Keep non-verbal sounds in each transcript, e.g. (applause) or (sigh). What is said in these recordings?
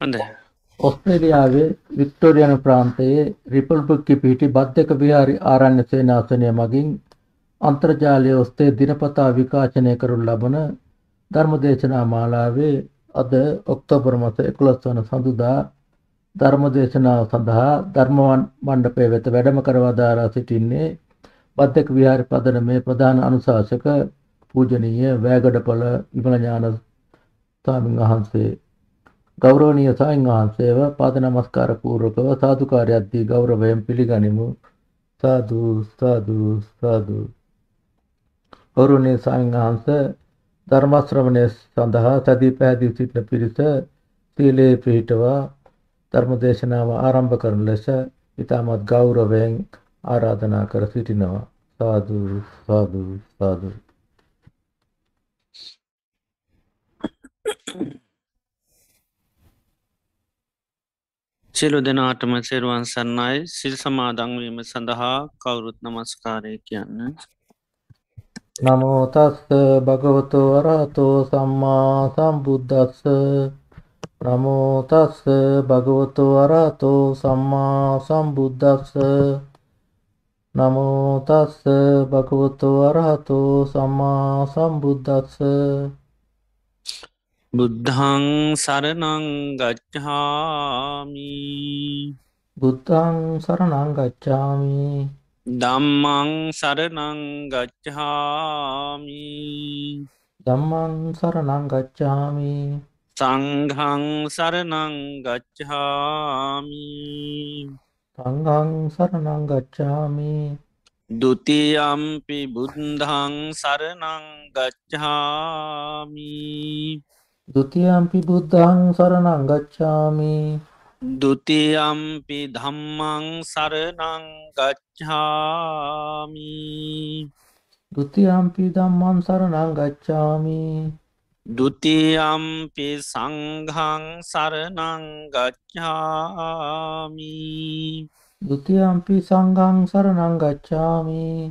හොඳ ඔස්ට්‍රේලියාවේ වික්ටෝරියන ප්‍රාන්තයේ රිපල්බුක්කි පිහිටි බද්ධක විහාරි ආරණ්‍ය සේනාසනය මගින් අන්තර්ජාලය ඔස්සේ දිනපතා විකාශනය කරනු ලබන ධර්මදේශනා මාලාවේ අද ඔක්තෝබර් මස 11 වන සඳුදා ධර්මදේශනාව සඳහා ධර්මවන් මණ්ඩපය වෙත වැඩම කරවදාරා සිටින්නේ බද්දක විහාර පදනමේ ප්‍රධාන අනුශාසක පූජනීය වෑගඩපොළ විමල ඥාන ස්වාමීන් වහන්සේ. ගෞරවනීය සායන් වහන්සේව පාද නමස්කාර පූර්වකව සාදුකාරයක් දී ගෞරවයෙන් පිළිගනිමු. සාදු සාදු සාදු. ගෞරවනීය සායන් වහන්ස ධර්ම ශ්‍රවණය සඳහා සදී පැහැදිලි සිටින පිරිස සීලේ පිහිටවා ධර්ම දේශනාව ආරම්භ කරන ලෙස ඊටමත් ගෞරවයෙන් ආරාධනා කර සිටිනවා. සාදු සාදු සාදු. සියලු දෙනාටම සෙරුවන් සන්නයි සිල් සමාදංවීම සඳහා කවුරුත් නමස්කාරය කියන්න. නමෝතස්ස භගවතු වරහතෝ සම්මා සම්බුද්ධස්ස නමෝතස්ස භගවතු වරහතෝ සම්මා සම්බුද්ධස්ස නමෝතස්ස භගවතු වරහතෝ සම්මා සම්බුද්ධස්ස බුද්ධං සරනං ගච්ඡාමි. බුද්ධං සරණං ගච්ඡාමි. ධම්මං සරනං ගච්ඡාමි. ධම්මං සරණං ගච්ඡාමි. සංඝං සරනං ගච්ඡාමි. සංඝං සරණං ගච්ඡාමි. ဒ ුතියම්පි බුද්ධං සරනං ගච්ඡාමි දුතියම්පි බුද්ධං සරණං ගච්ඡාමි. දුතියම්පි ධම්මං සරණං ගච්ඡාමි. දුතියම්පි ධම්මං සරණං ගච්ඡාමි. දුතියම්පි සංඝං සරණං ගච්ඡාමි. දුතියම්පි සංඝං සරණං ගච්ඡාමි.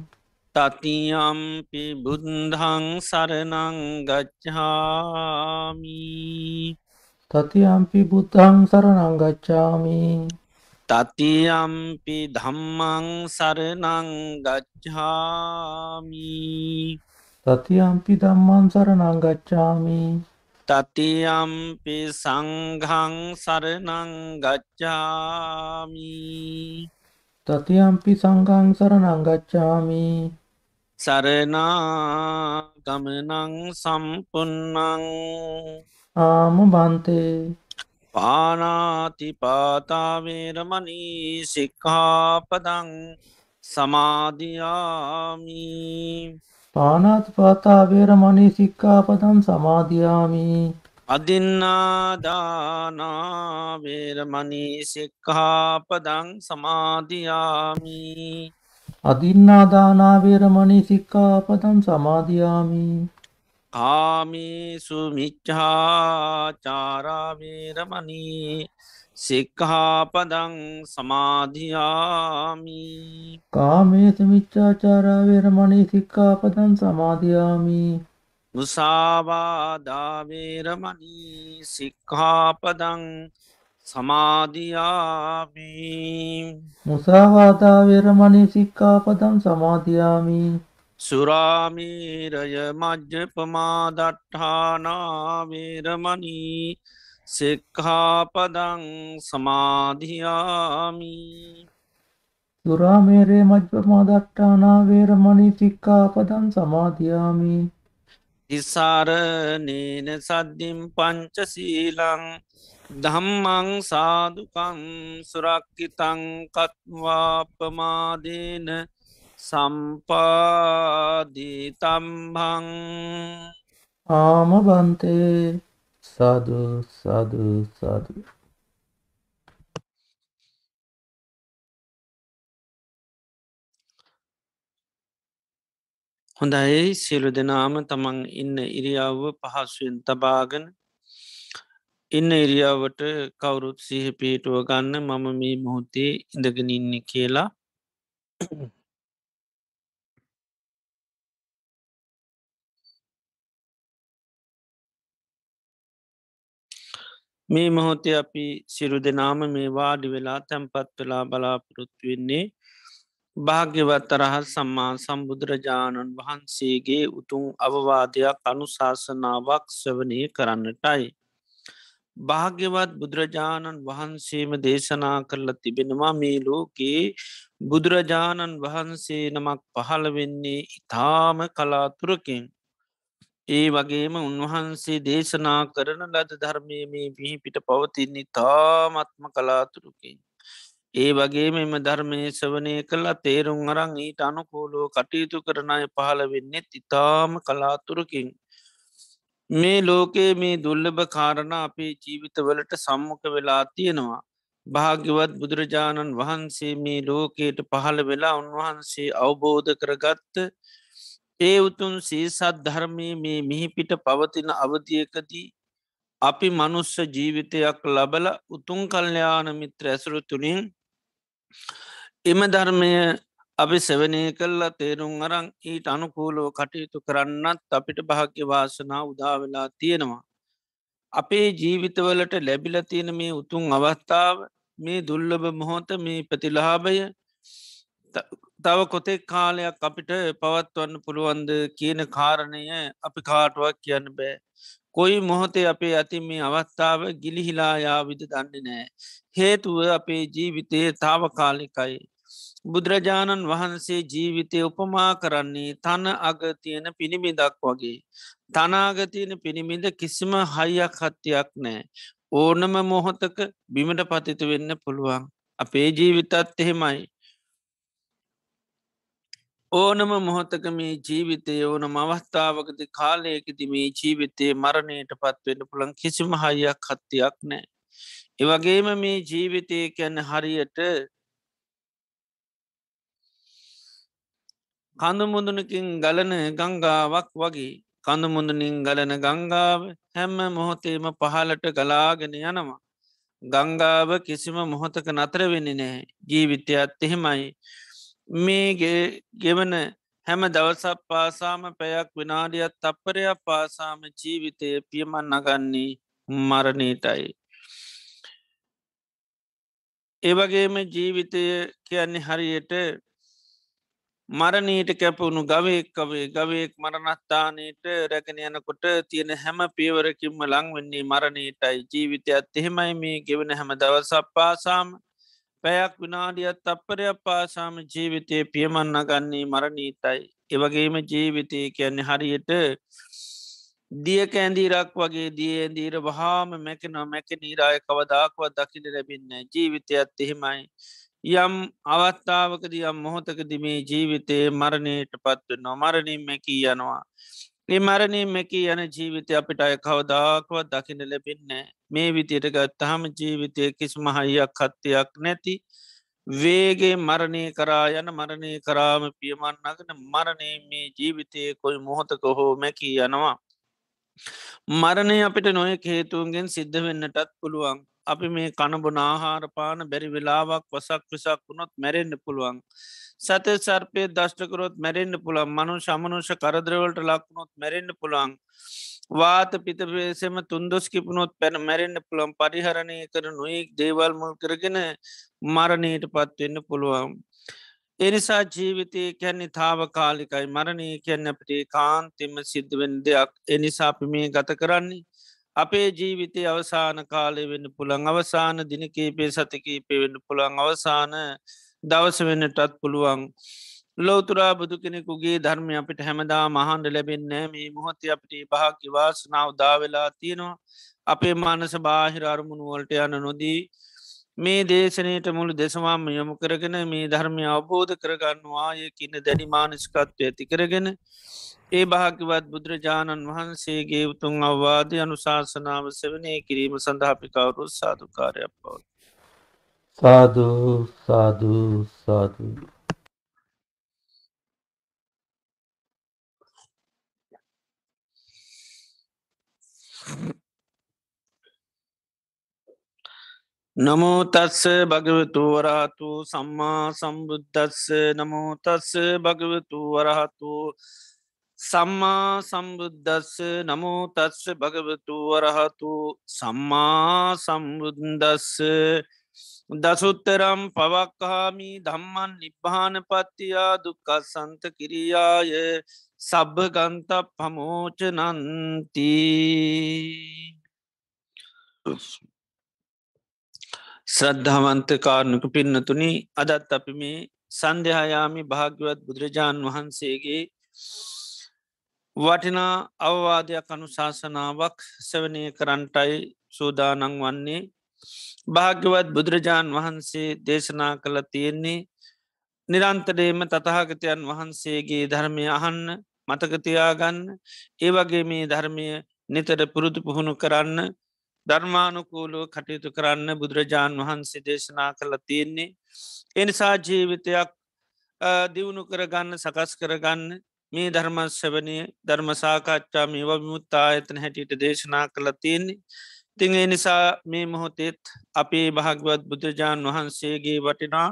තතියම්පි බුද්ධං සරනං ගච්ඡාමි තතියම්පි බුද්ධං සරණං ගච්ඡාමි තතියම්පි ධම්මං සරනං ගච්ඡාමි තතියම්පි ධම්මං සරණං ගච්ඡාමි තතියම්පි සංඝං සරනං ගච්ඡාමි තතියම්පි සංඝං සරණං ගච්ඡාමි. සරනාගමනං සම්පන්නං ආම බන්තේ පානාතිපාතාවේරමනී සික්හාපදං සමාධයාමි පානාතිපාතා වේරමණී සික්ඛාපදං සමාදියාමි අදින්නාදානාවේරමනී සික්හාපදං සමාධයාමි අදින්නාදානා වේරමණී සික්ඛාපදං සමාදියාමි. කාමේසු මිච්ඡාචාරාවේරමනී සික්හාපදං සමාධයාමි කාමේසු මිච්ඡාචාරා වේරමණී සික්ඛාපදං සමාදියාමි මුසාවාදාවේරමනී සික්හාපදං සමාධයාමි මුසාවාදා වේරමණී සික්ඛාපදං සමාදියාමි. සුරාමීරය මජ්්‍යපමාදට්ඨානාවේරමනී සික්හාපදං සමාධයාමි සුරාමේරේ මජ්ජපමාදට්ඨානා වේරමණී සික්ඛාපදං සමාදියාමි තිසාරනේන සද්ධිම් පංචසීලං ධම්මං සාදුකං සුරක්කිතං කත්වාපමාදේන සම්පාදිතම්භං ආම බන්තේ සාදු සාදු සාදු. හොඳයි. සියලු දෙනාම තමන් ඉන්න ඉරියාව පහසුවෙන් තබාගෙන ඉන්න ඉරියාවට කවුරුත් සිහ පිහිටුව ගන්න මම මේ මොහොතේ ඉඳගෙන ඉන්න කියලා. මේ මොහොතේ අපි සිරු දෙනාම මේ වාඩි වෙලා තැන්පත් වෙලා බලාපොරොත්තු වෙන්නේ භාග්‍යවත් රහත් සම්මා සම්බුදුරජාණන් වහන්සේගේ උතුම් අවවාදයක් අනුශාසනාවක් සවනය කරන්නටයි. භාග්‍යවත් බුදුරජාණන් වහන්සේම දේශනා කරලා තිබෙනවා මේ ලෝකයේ බුදුරජාණන් වහන්සේ නමක් පහළ වෙන්නේ ඉතාම කලාතුරකින්. ඒ වගේම උන්වහන්සේ දේශනා කරන ලද ධර්මය මේ පිහිපිට පවතින්නේ තාමත්ම කලාතුරකින්. ඒ වගේ මෙම ධර්මය සවනය කලා තේරුම් අරං ඊට අනුකූලෝ කටයුතු කරන අය පහළ වෙන්නෙත් ඉතාම කලාතුරකින්. මේ ලෝකයේ මේ දුල්ලභ කාරණ අපේ ජීවිතවලට සම්මුඛ වෙලා තියෙනවා. භාග්‍යවත් බුදුරජාණන් වහන්සේ මේ ලෝකයට පහළ වෙලා උන්වහන්සේ අවබෝධ කරගත්ත ඒ උතුන් සේසත් ධර්මය මේ මිහිපිට පවතින අවධියකදී අපි මනුස්ස ජීවිතයක් ලබල උතුන් කල්්‍යයාන මිත්‍ර ඇසුරු තුළින් එම ධර්මය අපි සෙවනය කල්ලා තේරුම් අරං ඊට අනුකූලෝ කටයුතු කරන්නත් අපිට භාග්‍ය වාසනා උදාවෙලා තියෙනවා. අපේ ජීවිතවලට ලැබිල තියෙන මේ උතුන් අවස්ථාව මේ දුල්ලබ මොහොත මේ ප්‍රතිලාභය තව කොතෙක් කාලයක් අපිට පවත්වන්න පුළුවන්ද කියන කාරණය අපි කාටුවක් කියන්න බෑ. කොයි මොහොතේ අපේ ඇති මේ අවස්ථාව ගිලිහිලායා විද දන්නේ නෑ. හේතුව අපේ ජීවිතයේ තාවකාලිකයි. බුදුරජාණන් වහන්සේ ජීවිතය උපමා කරන්නේ තන අග තියෙන පිණිමිදක් වගේ. තනාගතියන පිණිමිද කිසිම හයියක් හත්තියක් නෑ. ඕනම මොහොතක බිමට පතිතු වෙන්න පුළුවන්. අපේ ජීවිතත් එහෙමයි. ඕනම මොහොතක මේ ජීවිතය ඕන මවස්ථාවකති කාලයකති මේ ජීවිතයේ මරණයට පත්වෙන්න පුළන් කිසිම හයියක් හත්තියක් නෑ. ඒවගේම මේ ජීවිතය කැන හරියට කඳුමුදුනකින් ගලන ගංගාවක් වගේ කඳුමුදුනින් ගලන ගංගාව හැම්ම මොහොතේම පහලට ගලාගෙන යනවා. ගංගාව කිසිම මොහොතක නතර වෙන්නේ නෑ ජීවිතයත් එහෙමයි මේගේ ගෙවන හැම දවසක් පාසාම පැයක් විනාඩියත් තප්පරයක් පාසාම ජීවිතය පියමන් නගන්නේ මරණීටයි. ඒවගේම ජීවිතය කියන්නේ හරියට මරණීට කැපවුණු ගවයෙක්කවේ ගවයෙක් මරණස්ථානයට රැගෙන යනකොට තියෙන හැම පියවරකින්ම ලං වෙන්නේ මරණීටයි ජීවිතයත් එහෙමයි මේ ගෙවන හැම දවසක් පාසාම. පැයක් විනාඩියත් තප්පරයක් පාසාම ජීවිතය පියමන්න ගන්නේ මරණීතයි. එවගේම ජීවිතය කියන්නේ හරියට දිය කෑන්දීරක් වගේ දියදීර වහාම මැකෙන මැක නීරාය කවදාක්වත් දකිට ලැබින්න ජීවිතයත් එහෙමයි. යම් අවත්තාවකද යම් මොහොතකද මේ ජීවිතයේ මරණයට පත්ව නොමරණින් මැකී යනවා. ඒ මරණය මැකී යන ජීවිතය අපිට අය කවදාක්වත් දකින ලැබෙන්නේ මේ විතියට ගත්තහම ජීවිතය කිස් මහයියක් කත්තයක් නැති වේගේ මරණය කරා යන මරණය කරාම පියමන්නගෙන මරණය මේ ජීවිතය කොයි මොහොතක හෝ මැකී යනවා. මරණය අපිට නොය හේතුන්ගෙන් සිද්ධ වෙන්නටත් පුළුවන් අපි මේ කණබුන ආහාරපාන බැරි වෙලාවක් වසක් විසක් වුණොත් මැරෙන්න්න පුළුවන්. සත සර්පය දෂ්ටකරොත් මැරෙන්න්න පුළන් මනු ශමනුෂ කරදරවලට ලක්ුණොත් මැරෙන්න්න පුළන්. වාත පිතපේසෙම තුන්දොස් කිපුණොත් පැන මැරෙන්න්න පුළන් පරිහරණය කර නොයෙක් දේවල් මුල් කරගෙන මරණයට පත්වෙන්න පුළුවන්. එනිසා ජීවිතය කැන්නේ තාව කාලිකයි මරණය කියන්න අපට කාන්තෙම සිද්ධවෙන් දෙයක් එනිසාපි මේ ගත කරන්නේ. අපේ ජීවිතය අවසාන කාලය වෙන්න පුළන් අවසාන දිනකීපේ සතිකීපේ වෙන්න පුළන් අවසාන දවස වෙන්නටත් පුළුවන්. ලෝතුරා බුදු කෙනෙකුගේ ධර්මය අපිට හැමදා මහන්ඩ ලැබෙන්නේ මේ මොහොත අපට භාග්‍ය වාසනාව දාවෙලා තියෙනවා. අපේ මානස බාහිර අරමුණුවලට යන නොදී මේ දේශනයට මුළු දෙසවාම යොමු කරගෙන මේ ධර්මය අවබෝධ කරගන්නවා. ය කියන්න දැඩි මානස්කත්වය ඇති කරගෙන ඒ භාග්‍යවත් බුදුරජාණන් වහන්සේගේ උතුන් අවවාද අනුශාසනාව සවනය කිරීම සඳහාපිකවරු සාධකාරයක් පවත්. සාධු සාධු සාධු නමෝතස්ස භගවතු වරහතු සම්මා සම්බුද්ධස්ස නමෝතස්ස භගවතු වරහතු සම්මා සම්බුද්ධස්ස නමෝ තත්ස භගවතු වරහතු සම්මා සම්බුද්දස්ස. දසුත්තරම් පවක්කාමි ධම්මන් නිබ්භාන පත්තියා දුක්කත් සන්ත කිරියාය. සබ්භ ගන්ත පමෝච නන්ති ශ්‍රද්ධාවන්ත කාරණක පින්නතුනි අදත් අපි මේ සන්ධ්‍යයාමි භාග්‍යවත් බුදුරජාණන් වහන්සේගේ වටිනා අවවාදයක් අනුශාසනාවක් සවනය කරන්ටයි සූදානං වන්නේ. භාග්‍යවත් බුදුරජාණන් වහන්සේ දේශනා කළ තියෙන්නේ නිරන්තරේම තතහාගතයන් වහන්සේගේ ධර්මය අහන්න මතකතියාගන්න ඒ වගේ මේ ධර්මය නිතර පුරුදු පුහුණු කරන්න ධර්මානුකූලුව කටයුතු කරන්න බුදුරජාණන් වහන්සේ දේශනා කළ තියෙන්නේ. එනිසා ජීවිතයක් දියුණු කරගන්න සකස් කරගන්න මේ ධර්මශ්‍යවනය ධර්මසාකච්ඡා මේ විමුත්තා ඇතන හැටියට දේශනා කළ තියෙන්නේ. තිං ඒ නිසා මේ මොහොතෙත් අපේ භාගවත් බුදුරජාණන් වහන්සේගේ වටිනා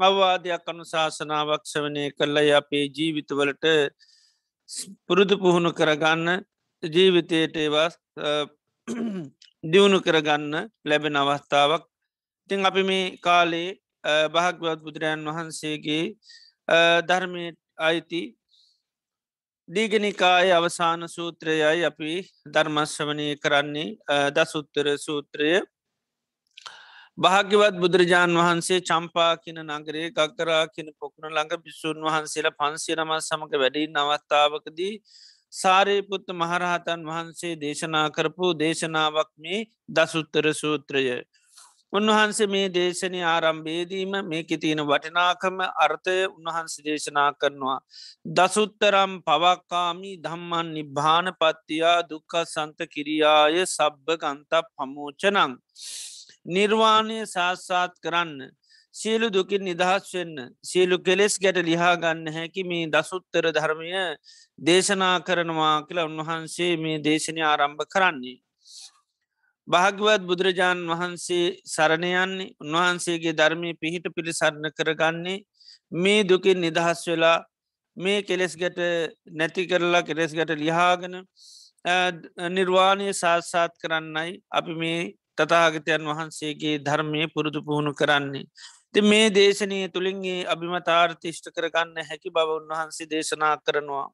අවවාදයක් අනුශාසනාවක් සවනය කරලයි අපේ ජීවිතවලට පුරුදු පුහුණු කරගන්න ජීවිතයට ඒවා දියුණු කරගන්න ලැබෙන අවස්ථාවක්. තිං අපි මේ කාලේ භාගවත් බුදුරජාන් වහන්සේගේ ධර්මය අයිති දීගනිකාය අවසාන සූත්‍රයයි අපි ධර්මශ්‍රවනය කරන්නේ. දසුත්තර සූත්‍රය භාග්‍යවත් බුදුරජාණන් වහන්සේ චම්පා කියන නගරේ ගක්කරා කියන පොකුණ ළඟ බිස්සුන් වහන්සේලා පන්සිරම සමඟ වැඩි නවස්ථාවකදී සාරයපුත්ත මහරහතන් වහන්සේ දේශනා කරපු දේශනාවක් මේ දසුත්තර සූත්‍රය උන්වහන්සේ මේ දේශනය ආරම්භේදීම මේක තියෙන වටිනාකම අර්ථය උන්වහන්සේ දේශනා කරනවා. දසුත්තරම් පවක්කාමි ධම්මන් නිබ්භාන පත්තියා දුක්ක සන්ත කිරියාය සබ්භ ගන්තක් පමෝචනං. නිර්වාණය සාස්සාත් කරන්න. සියලු දුකින් නිදහස් වෙන්න සියලු කෙලෙස් ගැට ලිහාගන්න හැකි මේ දසුත්තර ධර්මය දේශනා කරනවා කියලා උන්වහන්සේ මේ දේශනය ආරම්භ කරන්නේ. භාග්‍යවත් බුදුරජාණන් වහන්සේ සරණයන්නේ උන්වහන්සේගේ ධර්මය පිහිට පිළිසරණ කරගන්නේ මේ දුකින් නිදහස් වෙලා මේ කෙලෙස් ගැට නැති කරලා කෙලෙස් ගැට ලිහාගෙන නිර්වාණය සාත්සාත් කරන්නයි අපි මේ තතාගතයන් වහන්සේගේ ධර්මය පුරුදු පුහුණු කරන්නේ. ති මේ දේශනය තුළින්ගේ අභිමතාර්ථිෂ්ට කරගන්න හැකි බව උන්වහන්සේ දේශනා කරනවා.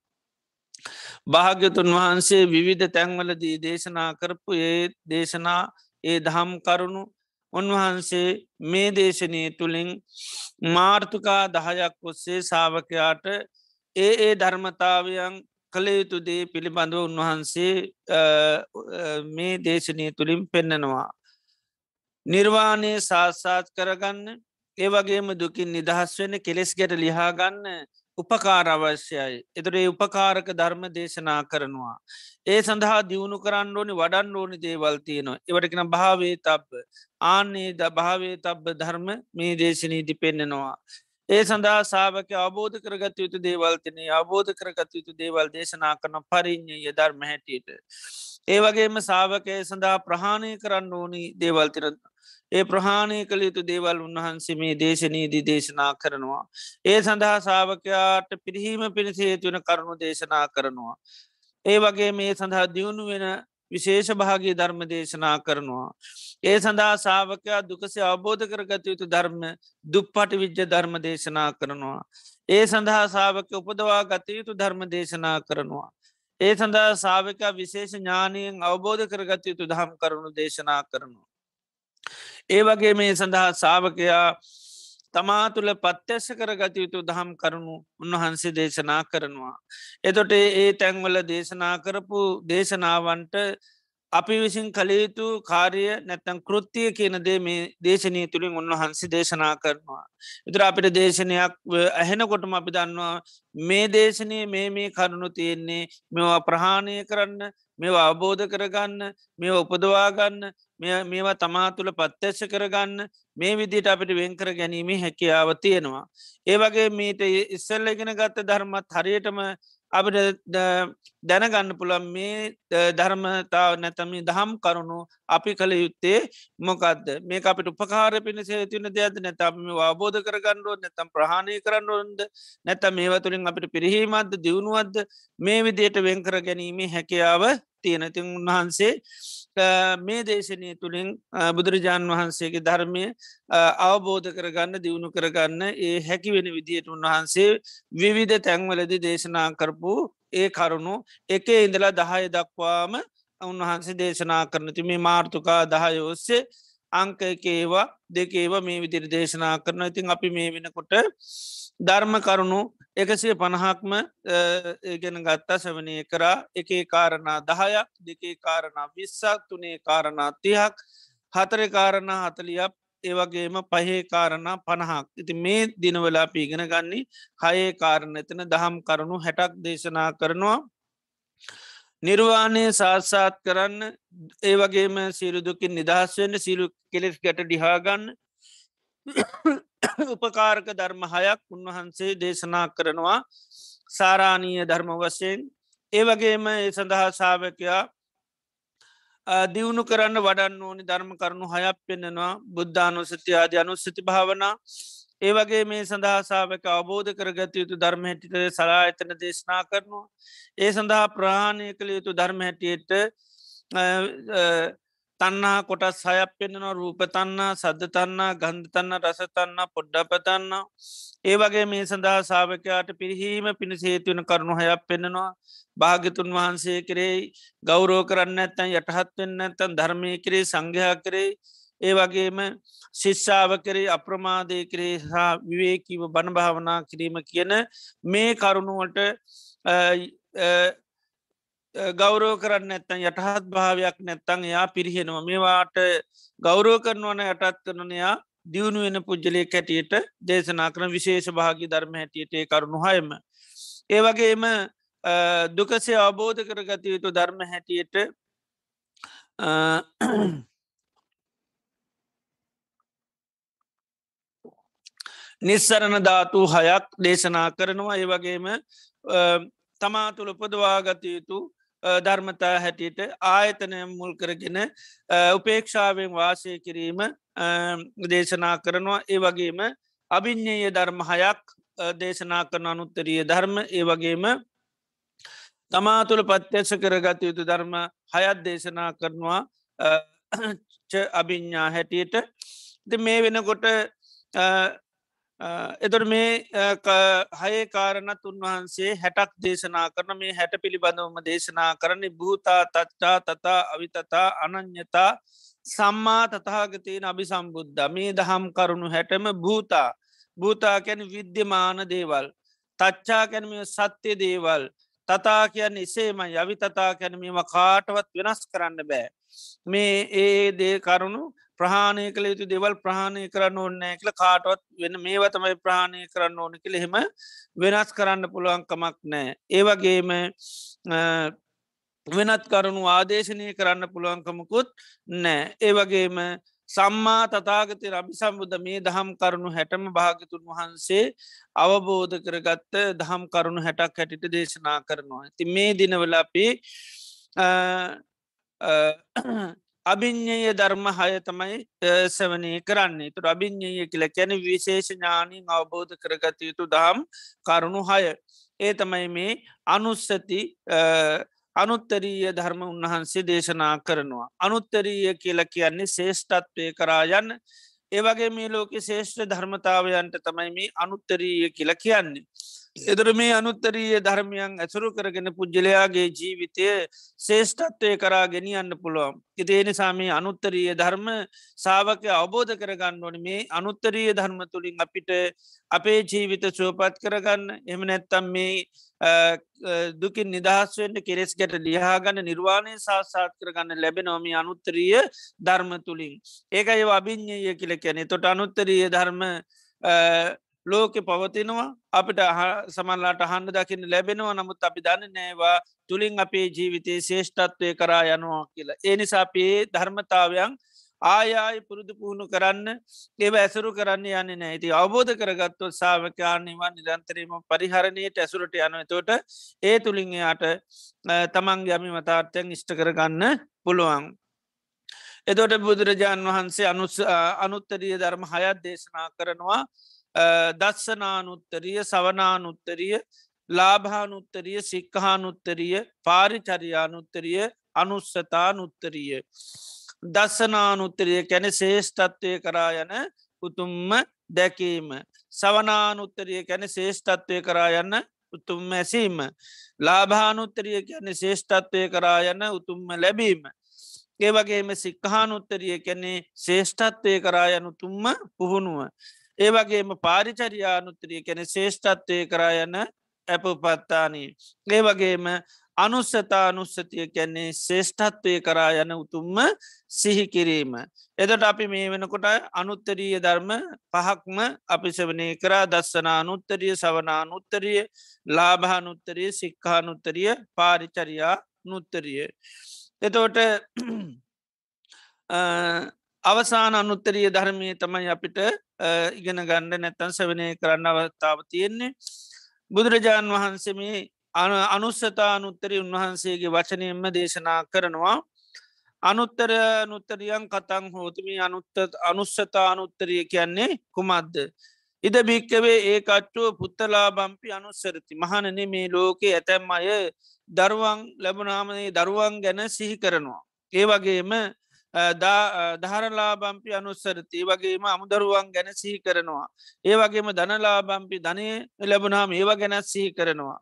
භාග්‍යතුන් වහන්සේ විවිධ තැන්වලදී දේශනා කරපු ඒ දේශනා ඒ දහම් කරුණු උන්වහන්සේ මේ දේශනය තුළින් මාර්ථකා දහයක් ඔස්සේ සාාවකයාට ඒ ඒ ධර්මතාවයන් කළ යුතුදේ පිළිබඳව උන්වහන්සේ මේ දේශනය තුළින් පෙන්නනවා. නිර්වාණය සාස්සාත් කරගන්න ඒවගේම දුකින් නිදහස් වෙන කෙලෙස් ගැට ලිහාගන්න උපකාර අවශ්‍යයි. එතුරේ උපකාරක ධර්ම දේශනා කරනවා. ඒ සඳහා දියුණු කරන්න ඕනි වඩන්න ඕනි දේවල් තියනවා. එවටකෙන භාවේ තබ්බ ආන්නේ ද භාවේ තබ්බ ධර්ම මේ දේශනීති පෙන්නෙනවා. ඒ සඳහා සාාවක අබෝධ කරගත යුතු දේවල්තිනේ අබෝධ කරගත යුතු දේවල් දේශනා කරන පරිින්්ඥය ධර්ම හැටියට. ඒ වගේම සාාවකය සඳහා ප්‍රහාණය කරන්න ඕනි දේවල්තිරන්න. ඒ ප්‍රහාණය කළ යුතු දේවල් උන්වහන්සේ මේ දේශනීදී දේශනා කරනවා. ඒ සඳහා සාාවකයාට පිරිහීම පිණිස හේතුවන කරුණු දේශනා කරනවා. ඒ වගේ මේ සඳහා දියුණු වෙන විශේෂ භාගී ධර්ම දේශනා කරනවා. ඒ සඳහා සාාවකයා දුකසේ අවබෝධ කරගත යුතු ධර්ම දුප්පටි විද්‍ය ධර්ම දේශනා කරනවා. ඒ සඳහා සාාවක උපදවා ගත යුතු ධර්ම දේශනා කරනවා. ඒ සඳහා සාාවකා විශේෂ ඥානයෙන් අවබෝධ කරගත යුතු දහම් කරුණු දේශනා කරනවා. ඒ වගේ මේ සඳහා සාාවකයා තමා තුළ පත්්‍යශ කරගත යුතු දහම් කරුණු උන්වහන්සේ දේශනා කරනවා. එතොට ඒ තැන්වල දේශනා කරපු දේශනාවන්ට අපි විසින් කළයුතු කාරය නැත්තන් කෘතිය කියන දේ මේ දේශනය තුළින් උන්වහන්සේ දේශනා කරනවා. ඉතුර අපිට දේශනයක් ඇහෙනකොටම අපි දන්නවා මේ දේශනය මේ මේ කරුණු තියෙන්නේ මෙවා ප්‍රහාණය කරන්න මේවා අවබෝධ කරගන්න මේ උපදවාගන්න මේවා තමා තුළ පත්්‍යශ කරගන්න මේ විදිට අපිට වෙන්කර ගැනීමේ හැකියාව තියෙනවා. ඒ වගේ මීට ඉස්සල්ල ඉගෙන ගත්ත ධර්මත් හරියටම අපිට දැනගන්න පුළන් මේ ධර්මතාව නැතමි දහම් කරුණු අපි කළ යුත්තේ මොකක්ද මේ අපිට උපකාර පිණිස තින දෙයක්ද? නැතම අවබෝධ කරගන්නඩුව නැතම් ප්‍රහණය කරන්නඩුවන්ද නැත මේව තුළින් අපිට පිරිහීමත්ද දියුණුවත්ද මේ විදියට වෙන්කර ගැනීමේ හැකියාව තියෙනතින් උන්වහන්සේ මේ දේශනය තුළින් බුදුරජාණන් වහන්සේගේ ධර්මය අවබෝධ කරගන්න දියුණු කරගන්න ඒ හැකි වෙන විදියට උන්වහන්සේ විවිධ තැන්වලදි දේශනා කරපු ඒ කරුණු එක ඉඳලා දහය දක්වාම උන්වහන්සේ දේශනා කරනති මේ මාර්ථකා දහය ඔස්සේ අංක එකේවා දෙකේව මේ විදිරි දේශනා කරන ඉතින් අපි මේ වෙනකොට ධර්ම කරුණු එකසිය පණහක්ම ගෙන ගත්තා සවනය කරා. එකේ කාරණා දහයක් දෙකේ කාරණා විස්සක් තුනේ කාරණා තිහක් හතර කාරණා හතලියක් ඒවගේම පහේ කාරණා පණහක්. ඉති මේ දිනවලා පීගෙන ගන්නේ හයේ කාරණ එතන දහම් කරුණු හැටක් දේශනා කරනවා. නිර්වාණය සාත්සාත් කරන්න ඒ වගේම සිරුදුකින් නිදහස්වෙන්න සිරු කෙලෙස් ගැට ඩිහාගන්න උපකාරක ධර්ම හයක් උන්වහන්සේ දේශනා කරනවා. සාරාණීය ධර්ම වශයෙන්. ඒ වගේම ඒ සඳහා සාාවකයා දියුණු කරන්න වඩන්න ඕනි ධර්ම කරුණු හයක් පෙන්න්නනවා බුද්ධානුසති ආධ අනුස්සති භාවනා. ඒ වගේ මේ සඳහාසාාවක අවබෝධ කරගත යුතු ධර්ම හැටිට සලා එතන දේශනා කරනවා. ඒ සඳහා ප්‍රහාණය කළ යුතු ධර්ම හැටියට තන්නා කොටස් හයක් පෙන්න්නනවා රූපතන්නා සද්ධතන්නා ගන්ධතන්න රසතන්න පොඩ්ඩපතන්න ඒ වගේ මේ සඳහා සාාවකයාට පිරිහීම පිණි සේතුවන කරුණු හයක් පෙන්නවා භාගතුන් වහන්සේ කරේ ගෞරෝ කරන්න ඇත්තන් යටහත් වෙන්න ඇත්තන් ධර්මය කරේ සංඝයා කරේ ඒ වගේම ශිෂ්ෂාව කරේ අප්‍රමාදය කරේ හා විවේකීව බණභාවනා කිරීම කියන මේ කරුණුවට ගෞරෝ කරන්න ඇත්තන් යටහත් භාවයක් නැත්තං එයා පිරිහෙනවා මේවාට ගෞරෝ කරනවන යටත් කරනයා දියුණු වෙන පුද්ජලය කැටියට දේශනා කරන විශේෂ භාගි ධර්ම හැටියට කරුණු හයම. ඒවගේම දුකසේ අවබෝධ කරගත යුතු ධර්ම හැටියට නිස්සරණ ධාතු හයක් දේශනා කරනවා ඒ වගේම තමා තුළ උපදවාගත යුතු ධර්මතා හැටියට ආයතනය මුල් කරගෙන උපේක්ෂාවෙන් වාසය කිරීම දේශනා කරනවා. ඒ වගේම අභිඤ්ඥය ධර්ම හයක් දේශනා කරන අනුත්තරිය ධර්ම. ඒ වගේම තමා තුළ පත්්‍යස කරගත යුතු ධර්ම හයත් දේශනා කරනවා. අභිඤ්ඥා හැටියට. මේ වෙනකොට එතොට මේ හය කාරණත් උන්වහන්සේ හැටක් දේශනා කරන මේ හැට පිළිබඳවම දේශනා කරන්නේ භූතා තච්චා තතා අවිතතා අනං්‍යතා සම්මා තතාගතයෙන් අභි සම්බුද්ධ මේ දහම් කරුණු හැටම භූතා. භූතා කැන විද්‍යමාන දේවල්. තච්චා කැනම සත්‍යය දේවල්. තතා කියන්න එසේම යවි තතා කැනීම කාටවත් වෙනස් කරන්න බෑ. මේ ඒ දේ කරුණු ප්‍රහාණය කළ යුතු දෙවල් ප්‍රහණය කරන්න ඕන්නෑ කියල කාටවත් වෙන මේව තමයි ප්‍රහණය කරන්න ඕන කියල එහෙම වෙනස් කරන්න පුළුවන්කමක් නෑ ඒවගේම වෙනත් කරුණු ආදේශනය කරන්න පුළුවන්කමකුත් නෑ ඒවගේම සම්මා තතාගතය අභි සම්බුද්ධ මේ දහම් කරුණු හැටම භාගතුන් වහන්සේ අවබෝධ කරගත්ත දහම් කරුණු හැටක් හැටිට දේශනා කරනවා. ති මේ දිනවලපි අභිඤ්ඥය ධර්ම හය තමයි සවනය කරන්නේ තුර අභිඤ්ඥය කියල කැන විශේෂ ඥානින් අවබෝධ කරගත යුතු දහම් කරුණු හය. ඒ තමයි මේ අනුස්සති අනුත්තරීය ධර්ම උන්වහන්සේ දේශනා කරනවා. අනුත්තරීය කියල කියන්නේ ශේෂ්ඨත්වය කරායන්න ඒවගේ මේ ලෝක ශේෂ්ඨ ධර්මතාවයන්ට තමයි මේ අනුත්තරීය කියල කියන්නේ. එදර මේ අනුත්තරීය ධර්මයන් ඇසුරු කරගෙන පුද්ජලයාගේ ජීවිතය ශේෂ්ඨත්වය කරා ගෙනියන්න පුළුවන්. ඉතිේ නිසාමේ අනුත්තරීය ධර්ම සාාවක අවබෝධ කරගන්න ඕන මේ අනුත්තරීය ධර්ම තුළින් අපිට අපේ ජීවිත සුවපත් කරගන්න එම නැත්තම් මේ දුකින් නිදහස්වෙන්ට කෙරෙස් ගැට ලියාගන්න නිර්වාණය සාසාත් කරගන්න ලැබෙනොමි අනුත්තරීය ධර්ම තුළින්. ඒකයි අභිඤ්ඥය කියල කැනෙ තොට අනුත්තරීය ධර්ම ලෝකෙ පවතිනවා අපිට සමල්ලාට හන්ඩ දකින්න ලැබෙනවා නමුත් අපි දන්න නෑවා තුළින් අපේ ජීවිතයේ ශේෂ්ඨත්වය කරා යනවා කියලා. ඒ නිසාපේ ධර්මතාවයන් ආයායි පුරුදු පුහුණු කරන්න ඒව ඇසුරු කරන්න යන්න නෑති අවබෝධ කරගත්තු සාාවකයානිවන් නිරන්තරීම පරිහරණයට ඇසුරට යනතෝට ඒ තුළින් යාට තමන් යමි මතාර්ථයන් ඉෂ්ට කරගන්න පුළුවන්. එතොට බුදුරජාණන් වහන්සේ අනුත්තරිය ධර්ම හයත් දේශනා කරනවා දස්සනානුත්තරිය සවනානුත්තරිය ලාභානුත්තරිය සික්කහානුත්තරිය පාරිචරියානුත්තරිය අනුස්සතානුත්තරිය. දස්සනානුත්තරිය කැන ශේෂ්ඨත්වය කරා යන උතුම්ම දැකීම. සවනානුත්තරිය කැන ශේෂ්ඨත්වය කරා යන්න උතුම්ම ඇසීම. ලාභානුත්තරිය කියන ශේෂ්ඨත්වය කරා යන්න උතුම්ම ලැබීම. ඒවගේම සික්කහානුත්තරිය කැනේ ශේෂ්ඨත්වය කරා යනු තුම්ම පුහුණුව. ඒවගේම පාරිචරියානුත්තරිය කැන ශේෂ්ඨත්වය කරා යන්න ඇපපත්තානී. ඒ වගේම අනුස්සතා අනුස්සතිය කැන්නේ ශේෂ්ඨත්වය කරා යන උතුම්ම සිහිකිරීම. එදට අපි මේ වෙනකොට අනුත්තරීය ධර්ම පහක්ම අපි සවනය කරා දස්සනා අනුත්තරිය සවනා අනුත්තරිය ලාභානුත්තරිය සික්කානුත්තරිය පාරිචරයා නුත්තරිය. එතෝට අවසාන අනුත්තරිය ධර්මය තමයි අපිට ඉගෙන ගණ්ඩ නැත්තන් සවනය කරන්න අවස්ථාව තියෙන්නේ. බුදුරජාණන් වහන්සේ මේ අනුස්සතානුත්තරි උන්වහන්සේගේ වචනයෙන්ම දේශනා කරනවා අනුත්තර නුත්තරියන් කතං හෝතුමි අනුත්ත අනුස්සතානුත්තරිය කියන්නේ කුමක්ද. ඉද භික්කවේ ඒ කච්චුව පුත්තලා බම්පි අනුස්සරති මහනන මේ ලෝකයේ ඇතැම් අය දරුවන් ලැබුණාමනේ දරුවන් ගැන සිහි කරනවා. ඒ වගේම දහරලාබම්පි අනුස්සරති වගේම අමුදරුවන් ගැන සිහි කරනවා. ඒ වගේම ධනලාබම්පි ධනය ලැබුණාම ඒවා ගැනත් සිහි කරනවා.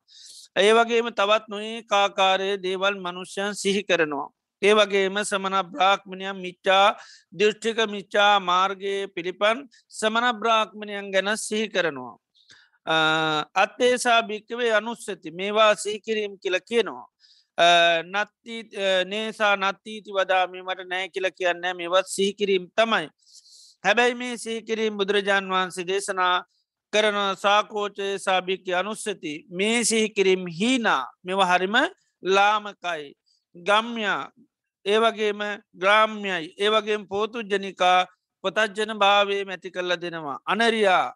ඒ වගේම තවත් නොඒ කාකාරය දේවල් මනුෂ්‍යයන් සිහි කරනවා. ඒ වගේම සමන බ්‍රාක්්මණයන් මිච්චා දෘෂ්ටික මිච්චා මාර්ගයේ පිළිපන් සමන බ්‍රාක්්මණයන් ගැන සිහි කරනවා. අත්තේසා භික්කවේ අනුස්සති මේවා සීකිරීම් කියල කියනවා. නත්ති නේසා නත්තීති වදාමීමට නෑ කියල කියන්න මේවත් සිහිකිරීම් තමයි. හැබැයි මේ සීකිරීම් බුදුරජාන් වහන්සේ දේශනා කරන සාකෝචය සාභික්‍ය අනුස්සති. මේ සිහිකිරීම් හීනා. මෙව හරිම ලාමකයි. ගම්යා. ඒවගේම ග්‍රාම්යයි. ඒවගේ පෝතු ජනිකා පොතජ්ජන භාවේ මැති කරල දෙනවා. අනරයා.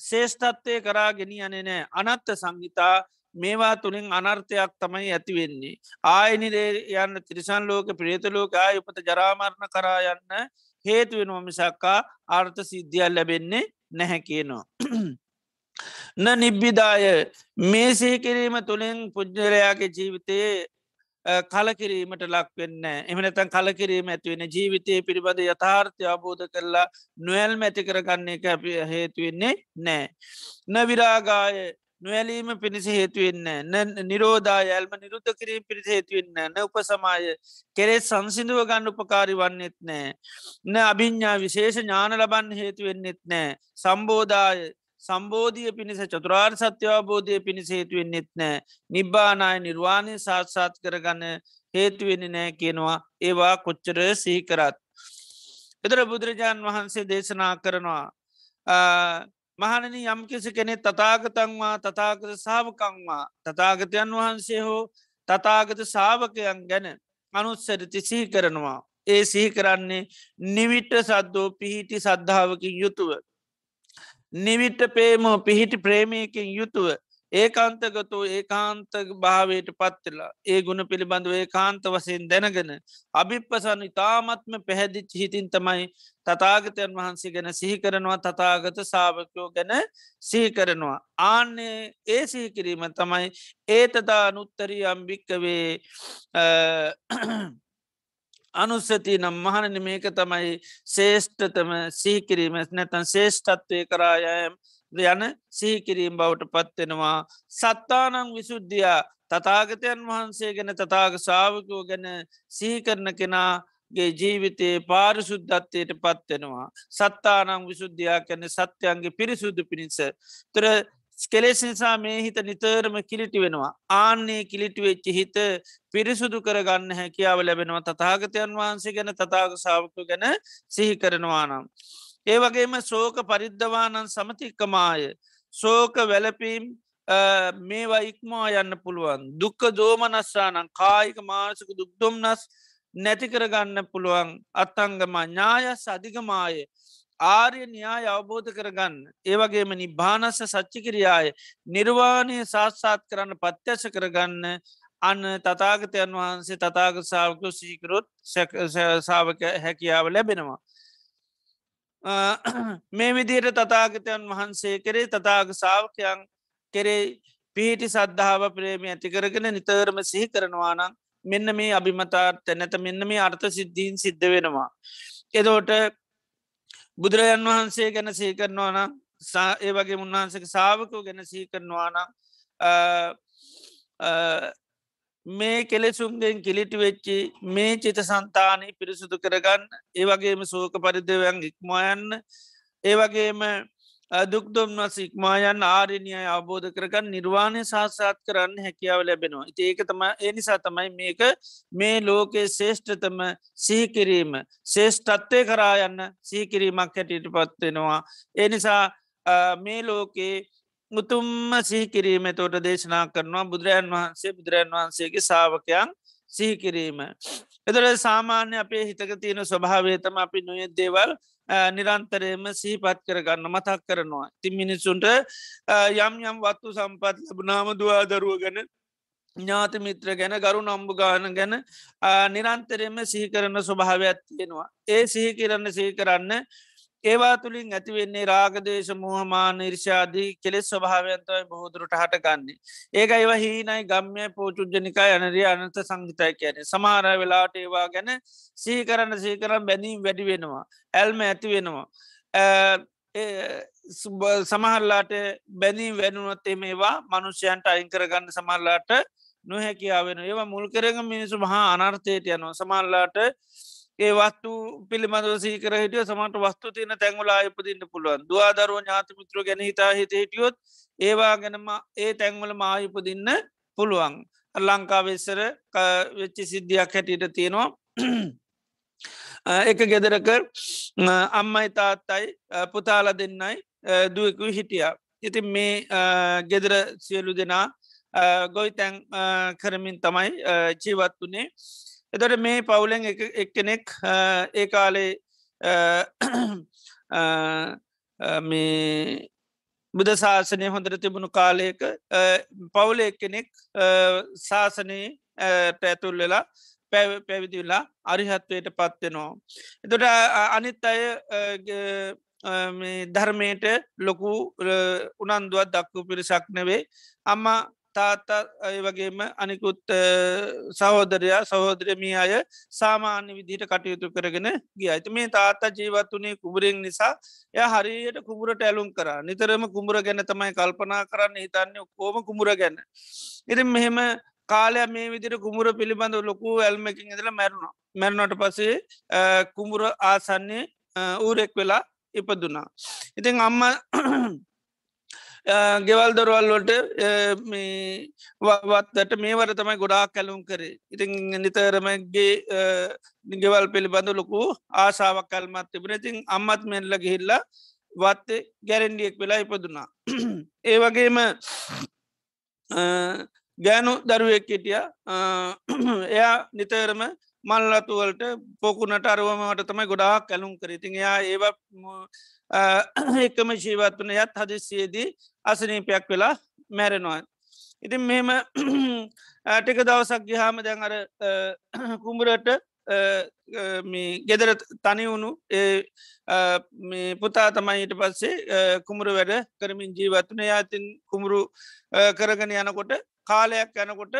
ශේෂ්ඨත්වය කරා ගෙනියනෙ නෑ. අනත්ත සංගිතා මේවා තුළින් අනර්ථයක් තමයි ඇතිවෙන්නේ. ආයනිරේ යන්න තිරිසන් ලෝක ප්‍රේතලෝක ආයුපත ජරාමරණ කරා යන්න හේතුවෙනවා මිසක්කා ආර්ථ සිද්ධියල් ලැබෙන්නේ නැහැ කියනවා. න නිබ්බිදාය මේ සහිකිරීම තුළින් පුද්ජලයාගේ ජීවිතයේ කලකිරීමට ලක්වෙන්න එමනතන් කලකිරීම ඇතිවෙන ජීවිතය පිළිබඳ යථාර්ථය අබෝධ කරලා නොවල් මැති කරගන්නේ එක හේතුවෙන්නේ නෑ. න විරාගාය නොවැලීම පිණිස හේතුවෙන්න නිරෝධා යල්ම නිරුද්ධ කිරීම පිරිස හේතුවෙන්න න උපසමාය කෙරෙත් සංසිදුව ගන්න උපකාරි වන්නෙත් නෑ. න අභිඤ්ඥා විශේෂ ඥාන ලබන්න හේතුවෙන්නෙත් නෑ. සම්බෝධාය සම්බෝධිය පිණිස චතුරාර් සත්‍යවබෝධය පිණිස හේතුවෙන්නෙත් නෑ. නිබ්බානාය නිර්වාණය සාත්සාත් කරගන්න හේතුවෙන්න නෑ කියනවා ඒවා කොච්චර සීකරත්. එදර බුදුරජාණන් වහන්සේ දේශනා කරනවා. මහණන යම්කිසි කෙනෙ තතාගතන්වා තතාගත සාාවකංවා තතාගතයන් වහන්සේ හෝ තතාගත සාාවකයන් ගැන අනුත්සරති සිහි කරනවා. ඒ සිහි කරන්නේ නිවිට්ට සද්දෝ පිහිටි සද්ධාවකින් යුතුව. නිවිට්ට පේමෝ පිහිටි ප්‍රේමයකින් යුතුව ඒකාන්තගතු ඒකාන්ත භාවයට පත්වෙලා ඒ ගුණ පිළිබඳව ඒ කාන්ත වසයෙන් දැනගෙන අභිප්පසන ඉතාමත්ම පැහැදිච්ච හිතින් තමයි තතාගතයන් වහන්සේ ගැන සිහි කරනවා තතාගත සාාවකයෝ ගැන සිහි කරනවා. ආන්නේ ඒ සිහිකිරීම තමයි ඒතතා අනුත්තරී අම්භික්කවේ අනුස්සති නම් මහනන මේක තමයි ශේෂ්ඨතම සීකිරීම නැතන් ශේෂ්ඨත්වය කරායම් යන සීකිරීම් බවට පත්වෙනවා. සත්තානං විසුද්ධියයා තතාගතයන් වහන්සේ ගැන තතාග සාාවකෝ ගැන සිහිකරන කෙනාගේ ජීවිතයේ පාරිශුද්ධත්වයට පත්වෙනවා. සත්තානං විසුද්ධයා කැන සත්‍යයන්ගේ පිරිසුද්ධ පිණිස. තර ස්කෙලෙස් නිසා මේ හිත නිතරම කිලිටි වෙනවා. ආන්නේ කිලිටි වෙච්චි හිත පිරිසුදු කරගන්න හැකියාව ලැබෙනවා. තතාගතයන් වහන්සේ ගැන තතාග සාාවකු ගැන සිහි කරනවා නම්. ඒ වගේම සෝක පරිද්ධවානන් සමතික්කමාය. සෝක වැලපීම් මේවා ඉක්මා යන්න පුළුවන්. දුක්ක දෝමනස්සානං කායික මානසක දුක්දොම්නස් නැතිකරගන්න පුළුවන්. අත්තංගම ඥායස් අධිකමාය ආර්ය න්‍යාය අවබෝධ කරගන්න. ඒවගේම නිබානස්ස සච්චිකිරියාය. නිර්වාණය සාත්සාත් කරන්න පත්‍යස කරගන්න. අන්න තතාගතයන් වහන්සේ තතාග සාාවකු සීකරොත් සාාවක හැකියාව ලැබෙනවා. මේ විදියට තතාගතයන් වහන්සේ කරේ තතාග සාාවකයන් කෙරේ පිහිටි සද්ධාව ප්‍රේමි ඇතිකරගෙන නිතරම සිහි කරනවානම් මෙන්න මේ අභිමතාර්ථ නැත මෙන්න මේ අර්ථ සිද්ධීන් සිද්ධ වෙනවා. එදෝට බුදුරජන් වහන්සේ ගැන සී කරනවා නම් ඒ වගේ උන්වහන්සක සාාවකෝ ගැන සී කරනවා නම් මේ කෙලෙසුන්ගෙන් කිලිටි වෙච්චි මේ චිත සන්තානය පිරිසුදු කරගන්න ඒවගේම සෝක පරිදවයන් ඉක්මයන්න ඒවගේම දුක්දොම්වස ඉක්මායන් ආරණය අවබෝධ කරගන්න නිර්වාණය සාසාත් කරන්න හැකියාව ලැබෙනවා. ඉති ඒක තම එනිසා තමයි මේක මේ ලෝකයේ ශේෂ්ඨතම සීකිරීම ශේෂ්ඨත්වය කරා යන්න සීකිරීමක් හැටියට පත්වෙනවා එනිසා මේ ලෝකයේ මුතුම්ම සිහිකිරීම තෝට දේශනා කරනවා බුදුරජන් වහන්සේ බුදුරජන් වහන්සේගේ සාාවකයන් සිහිකිරීම. එතට සාමාන්‍ය අපේ හිතක තියෙන ස්වභාවේතම අපි නොය දේවල් නිරන්තරයම සිහිපත් කරගන්න මතක් කරනවා. ති මිනිස්සුන්ට යම් යම් වත්තු සම්පත් ලබනාම දවාදරුව ගැන ඥාති මිත්‍ර ගැන ගරු නම්බු ගාන ගැන නිරන්තරයම සිහි කරන ස්වභාවයක් තියෙනවා. ඒ සිහි කරන්න සිහි කරන්න ඒවා තුළින් ඇතිවෙන්නේ රාගදේශ මුහමාන ඉර්ෂාදී කෙලෙස් ස්වභාවයන්තවයි බොහෝදුරට හටගන්නේ. ඒක ඒව හීනයි ගම්ය පෝචුද්ජනිකා යනරිය අනත සංගිතය කියන සමාර වෙලාට ඒවා ගැන සීකරන්න සීකරම් බැනීම් වැඩි වෙනවා. ඇල්ම ඇති වෙනවා. සමහල්ලාට බැනී වැඩනුවොත් මේවා මනුෂ්‍යයන්ට අයිංකරගන්න සමල්ලාට නොහැකියාවෙන ඒවා මුල් කරග මිනිසු මහා අනර්ථයට යනවා සමල්ලාට ඒ වස්තු පිළිබඳව සීකර හිටිය සමට වස්තු තියන තැංවලා ඉපදින්න පුළුවන්. දවාදරුව ඥාතිමිත්‍ර ගැන හිතා හිත හිටියොත් ඒවා ගැනම ඒ තැංවල මාහිපදින්න පුළුවන්. ලංකාවෙස්සර වෙච්චි සිද්ධියක් හැටියට තියෙනවා. (clears throat) එක ගෙදරක අම්මයි තාත්තයි පුතාල දෙන්නයි දුවකු හිටිය. ඉතින් මේ ගෙදර සියලු දෙනා ගොයි තැන් කරමින් තමයි ජීවත් වනේ එතට මේ පවුලෙන් එක්කෙනෙක් ඒ කාලේ මේ බුද ශාසනය හොඳර තිබුණු කාලයක පවුල එක්කෙනෙක් ශාසනයේ පැතුල් වෙලා පැවිදිවෙලා අරිහත්වයට පත්වෙනවා. එතොට අනිත් අය ධර්මයට ලොකු උනන්දුවත් දක්කු පිරිසක් නෙවේ අම්මා තාත්තා අය වගේම අනිකුත් සහෝදරයා සහෝදරමී අය සාමාන්‍ය විදිහට කටයුතු කරගෙන ගිය ඇති මේ තාත්තා ජීවත් වනේ කුබරෙන් නිසා ය හරියට කුමරට ඇලුම් කර නිතරම කුමර ගැන තමයි කල්පනා කරන්න හිතන්නේ කෝම කුමර ගැන්න. ඉති මෙහෙම කාලය මේ විදිර කුමර පිළිබඳ ලොකු ඇල්මකින් ඇදල මැරුණා මැරුණට පසේ කුමුර ආසන්නේ ඌරෙක් වෙලා ඉපදුනා. ඉතින් අම්ම ගෙවල් දොරවල්ලොට වත්තට මේවර තමයි ගොඩාක් කැලුම් කරේ. ඉතින් නිතරමගේ ගෙවල් පිළිබඳ ලොකු ආසාාවක් කල්මත් තිබෙන ඉතින් අම්මත් මෙල්ල ගිහිල්ලා වත්තේ ගැරන්ඩියෙක් වෙලා ඉපදුනා ඒ වගේම ගෑනු දරුවෙක් හිටිය. එයා නිතරම මල්ලතුවලට පොකුණට අරුවමට තමයි ගොඩාක් කැලුම් කර. ඉතින් එයා ඒව එකම ශීවත් වන යත් හදිසියේදී අසනීපයක් වෙලා මැරෙනවා. ඉතින් මෙම ටික දවසක් ගිහාම දැන් අර කුඹරට ගෙදර තනි වුණු පුතා තමයිට පස්සේ කුමරු වැඩ කරමින් ජීවත්වන යාතින් කුමරු කරගෙන යනකොට කාලයක් යනකොට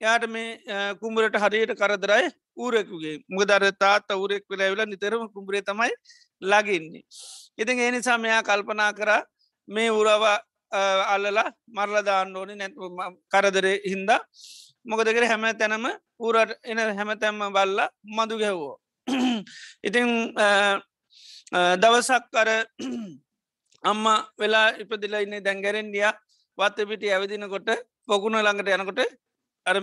යාට මේ කුඹරට හරියට කරදරයි ඌරෙකුගේ මුගදර තාත් අවුරෙක් වෙලා වෙලා නිතරම කුඹරේ තමයි ලගින්නේ. ඉතින් ඒ නිසා මෙයා කල්පනා කර මේ උරව අල්ලලා මරලදාන්න ඕනි නැ කරදරේ හින්දා මොකදකර හැම තැනම ඌරට එන හැමතැම්ම බල්ල මදු ගැව්වෝ. ඉතිං දවසක් අර අම්ම වෙලා ඉපදිලා ඉන්නේ දැන්ගැරෙන්ඩිය වත්ත පිටි ඇවිදිනකොට පොකුණ ළඟට යනකොට අර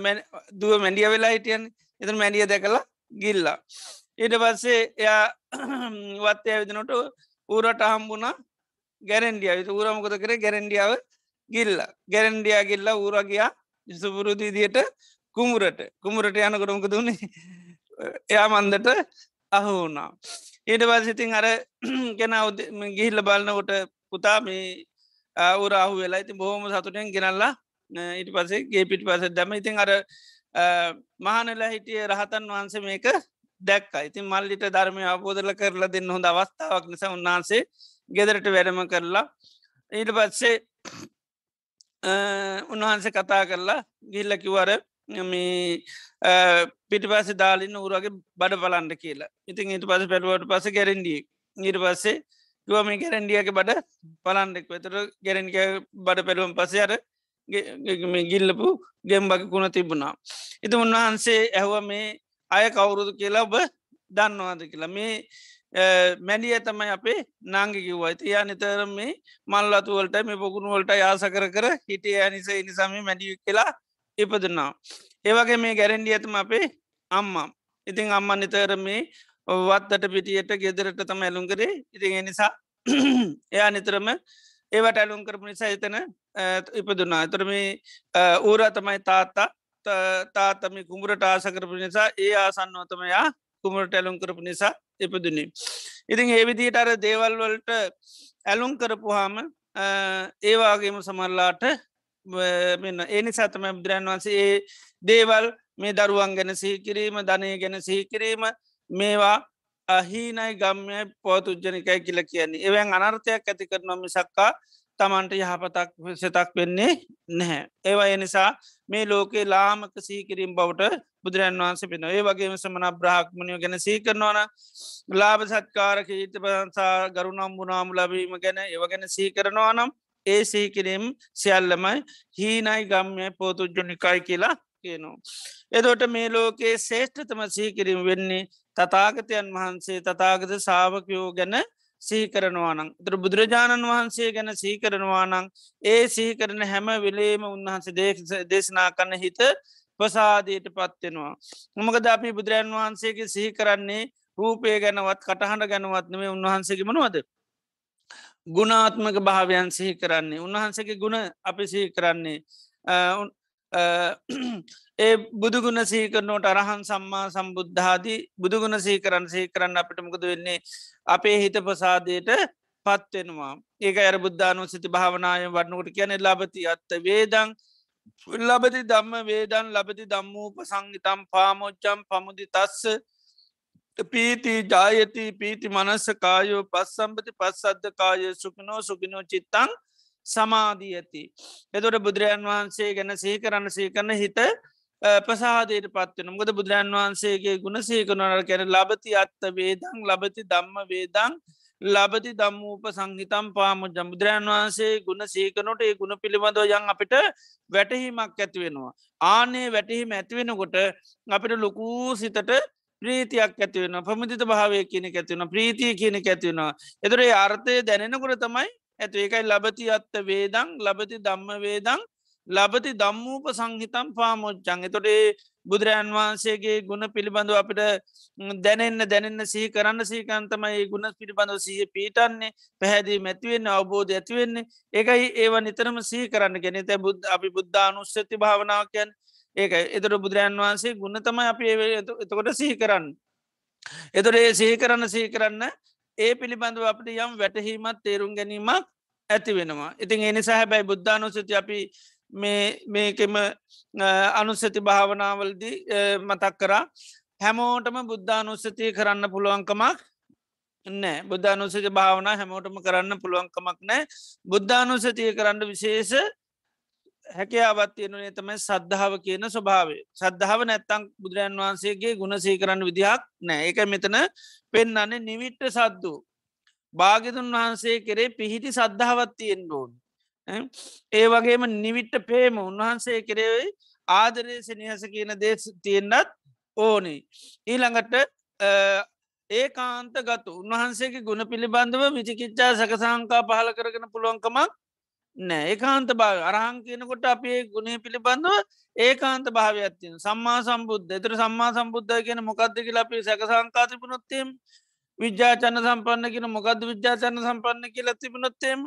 දුව මැඩිය වෙලා හිටියන් එත මැඩිය දැකලා ගිල්ලා. ඊට පස්සේ එයා (clears throat) වත්තය ඇවිදිනොට ඌරට හම්බුණා ගැරන්ඩිය. ඌරමකොද කර? ගැරන්ඩියාව ගිල්ල. ගැරන්ඩියා ගිල්ල ඌරගයා සුපුරුදිදියට කුමුරට කුමුරට යනකොටමක දුන්නේ (laughs) එයා මන්දට අහු වුණා. ඊට පසිතින් අර (clears throat) ගෙන ගිහිල්ල බලන්නකොට පුතා මේ අවුරාහු වෙලා ඉති බොහොම සතුටෙන් ගෙනල්ලා ඊට පසේ ගේ පිට පස දැම ඉතින් අර මහනලා හිටිය රහතන් වහන්සේ මේක දැක්ක. ඉතින් මල්ලිට ධර්මය අබෝධල කරලා දෙන්න හොඳ අවස්ථාවක් නිසා උන්වහන්සේ ගෙදරට වැඩම කරලා ඊට පත්සේ උන්වහන්සේ කතා කරලා ගිල්ලකිවර මේ පිටිපස දාලින්න උරගේ බඩ පලන්ඩ කියලා. ඉතින් ඊට පස පැටුවට පස ගැරෙන්ඩිය. ඊට පස්සේ ගුවම ගැරන්ඩියක බඩ පලන්ඩෙක් වෙතර ගැරෙන්ක බඩ පැළුවම් පසය අර ගිල්ලපු ගෙම්බක කුණ තිබුණා. ඉති උන්වහන්සේ ඇහුව මේ අය කවුරුදු කියලා ඔබ දන්නවාද කියලා මේ මැඩිය තමයි අපේ නාංගිකිව ඇතියා නිතර මේ මල් අතුවලට මේ පොකුණු වලට යාස කර කර හිටිය නිස නිසාම මැඩිය කියලා ඉපදන්නා. ඒවගේ මේ ගැරන්ඩිය ඇතම අපේ අම්මා. ඉතින් අම්ම නිතර මේ වත්තට පිටියට ගෙදරට තම ඇලුම් කරේ ඉතින් නිසා (clears throat) එයා නිතරම ඒවට ඇලුම් කරපු නිසා එතන ඉපදුනා එතරම ඌරා තමයි තාත්තා තාතම කුමරට ආස කරපු නිසා ඒ ආසන්නෝතමයා කුමරට ඇලුම් කරපු නිසා ඉපදුනේ. ඉතින් ඒවිදිට අර දේවල් වලට ඇලුම් කරපුහාම ඒවාගේම සමරලාට මෙන්න ඒනි සතම බුදුරන් වන්සේ ඒ දේවල් මේ දරුවන් ගැන සිහිකිරීම ධනය ගැන සිහිකිරීම මේවා අහිනයි ගම්ය පෝතුජ්ජනිකයි කියල කියන්නේ එවන් අනර්ථයක් ඇති කරනොම සක්කා තමන්ට යහපතක් සතක් වෙන්නේ නැහැ. ඒවා එනිසා මේ ලෝකේ ලාමක සීකිරීම් බවට බුදුරන් වහන්ස පෙන ඒ වගේම සමන බ්‍රහක්මණය ගැන සීකරනවන ලාබ සත්කාරක ඊත පසා ගරුනම් බුණාමු ලබීම ගැන ඒව ගැන සීකරනවා නම් ඒ සීකිරීම් සියල්ලමයි හීනයි ගම්ය පෝතුජ්ජනිකයි කියලා කියනවා. එදොට මේ ලෝකයේ ශේෂ්ඨතම සීකිරීම වෙන්නේ තතාගතයන් වහන්සේ තතාගත සාාවකයෝ ගැන සීකරනවානං තර බුදුරජාණන් වහන්සේ ගැන සීකරනවානං ඒ සීකරන හැම විලේම උන්වහන්සේ දේශනා කන්න හිත ප්‍රසාදයට පත්වෙනවා. මොමකද අපි බුදුරජන් වහන්සේගේ සිහි කරන්නේ රූපය ගැනවත් කටහඬ ගැනවත්නවේ උන්වහන්සේගේ මනුවද. ගුණාත්මක භාවයන් සිහි කරන්නේ උන්වහන්සේගේ ගුණ අපි සිහි කරන්නේ ඒ බුදුගුණ සීකරනෝට අරහන් සම්මා සම්බුද්ධාදී බුදුගුණ සීකරන් සීකරන්න අපිට මොකද වෙන්නේ අපේ හිත ප්‍රසාදයට පත්වෙනවා ඒක අර බුද්ධානු සිති භාවනාය වන්නකට කියන ලබති අත්ත වේදං ලබති දම්ම වේදන් ලබති දම්මූප සංගිතම් පාමෝච්චම් පමුදි තස්ස පීති ජායති පීති මනස්ස කායෝ පස්සම්පති පස්සද්ධ කාය සුපිනෝ සුපිනෝ චිත්තං සමාදී ඇති. එතොට බුදුරජාන් වහන්සේ ගැන සීකරන්න සීකරන හිත ප්‍රසාදයට පත්වන ගොද බුදුරන් වහන්සේගේ ගුණ සීකනවර කැන ලබති අත්ත වේදං ලබති දම්ම වේදං ලබති දම්මූප සංහිතම් පාමුජ බුදුරන් වහන්සේ ගුණ සීකනොට ඒ ගුණ පිළිබඳව යන් අපිට වැටහීමක් ඇතිවෙනවා. ආනේ වැටහිම ඇතිවෙනකොට අපිට ලොකූ සිතට ප්‍රීතියක් ඇතිවෙන පමුදිත භාවය කියන ඇතිවන ප්‍රීතිය කියන ඇතිවෙනවා. එතුරේ අර්ථය දැනෙනකොට තමයි ඇතු ඒකයි ලබති අත්ත වේදං ලබති දම්ම වේදං ලබති දම්මූප සංහිතම් පාමෝච්චන් එතොටේ බුදුරජන් වහන්සේගේ ගුණ පිළිබඳව අපිට දැනෙන්න දැනන්න සහි කරන්න සීකන්තමයි ගුණ පිළිබඳව සහ පීටන්නේ පැහැදී මැතිවෙන්න අවබෝධ ඇතිවෙන්නේ ඒකයි ඒව නිතරම සහි කරන්න ගෙන තැ බුද්ධ අපි බුද්ධානුස්සති භාවනාවකයන් ඒක එතට බුදුරජන් වහන්සේ ගුණ තමයි අපි එතකොට සිහි කරන්න. එතොට ඒ සිහි කරන්න සිහි කරන්න ඒ පිළිබඳව අපට යම් වැටහීමත් තේරුම් ගැනීමක් ඇති වෙනවා. ඉතින් එනිසා හැබැයි බුද්ධානුසති අපි මේකෙම අනුස්සති භාවනාවලදී මතක් කරා. හැමෝටම බුද්ධානුස්සතිය කරන්න පුළුවන්කමක් නෑ. බුද්ධානුසති භාවනා හැමෝටම කරන්න පුළුවන්කමක් නෑ. බුද්ධානුසතිය කරන්න විශේෂ හැකයාවත් තියෙනනේ තමයි සද්ධාව කියන ස්වභාවේ සද්ධාව නැත්තං බුදුරන් වහන්සේගේ ගුණ සීකරන්න විදිහක් නෑ. එක මෙතන පෙන්න්නන්නේ නිවිට්ට සද්දු. භාගතුන් වහන්සේ කරේ පිහිටි සද්ධාවත් තියෙන් ඕන්. ඒ වගේම නිවිට්ට පේම උන්වහන්සේ කරේ ආදරය සනිහස කියන දේ තියෙන්න්නත් ඕනේ. ඊළඟට ඒ කාන්ත ගතු. උන්වහන්සේගේ ගුණ පිළිබඳව විචිකිච්චා සකසංකා පහල කරගෙන පුළුවන්කමක් නෑ. ඒකාන්ත භාව අරහන් කියනකොට අපේ ගුණේ පිළිබඳව ඒකාන්ත භාවයක්ත්තින සම්මා සම්බුද්ධ. එතර සම්මා සම්බුද්ධ කියන මොකක්ද කියලා අපේ සැක සංකාතිපනොත්තේම විද්‍යාචන්න සම්පන්න කියන මොකද විද්‍යාචන්න සම්පන්න කියලා තිබනොත්තේම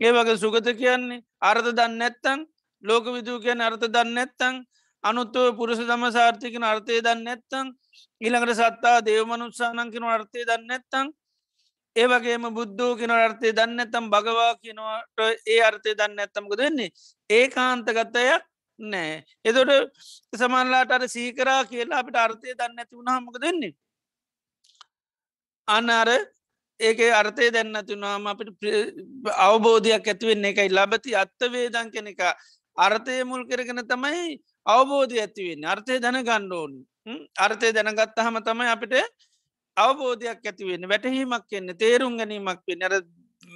ඒ වගේ සුගත කියන්නේ අර්ථ දන්න නැත්තං ලෝක විදූ කියන අර්ථ දන්න නැත්තං අනුත්තුව පුරුෂ දම සාර්ථිකන අර්ථය දන්න නැත්තං ඊළඟට සත්තා දේවමනුත්සානංකින අර්ථය දන්න නැත්තං ඒවගේම බුද්ධෝ කියන අර්ථය දන්න ඇතම් භගවා කියනවට ඒ අර්ථය දන්න ඇත්තමක දෙන්නේ ඒ කාන්තගත්තයක් නෑ එදොට සමන්ලාට අර සීකරා කියලා අපිට අර්ථය දන්න ඇති වුණහමක දෙන්නේ අන්න අර ඒක අර්ථය දැන්න තුනාම අපිට අවබෝධයක් ඇතිවෙන්න එකයි. ලබති අත්තවේදන් කෙනෙක අර්ථය මුල් කරගෙන තමයි අවබෝධය ඇතිවෙන්න අර්ථය දැන ගණ්ඩෝන් අර්ථය දැනගත්ත හම තමයි අපිට අවබෝධයක් ඇතිවෙන්න වැටහීමක් කියන්න තේරුම් ගැනීමක් වෙන අර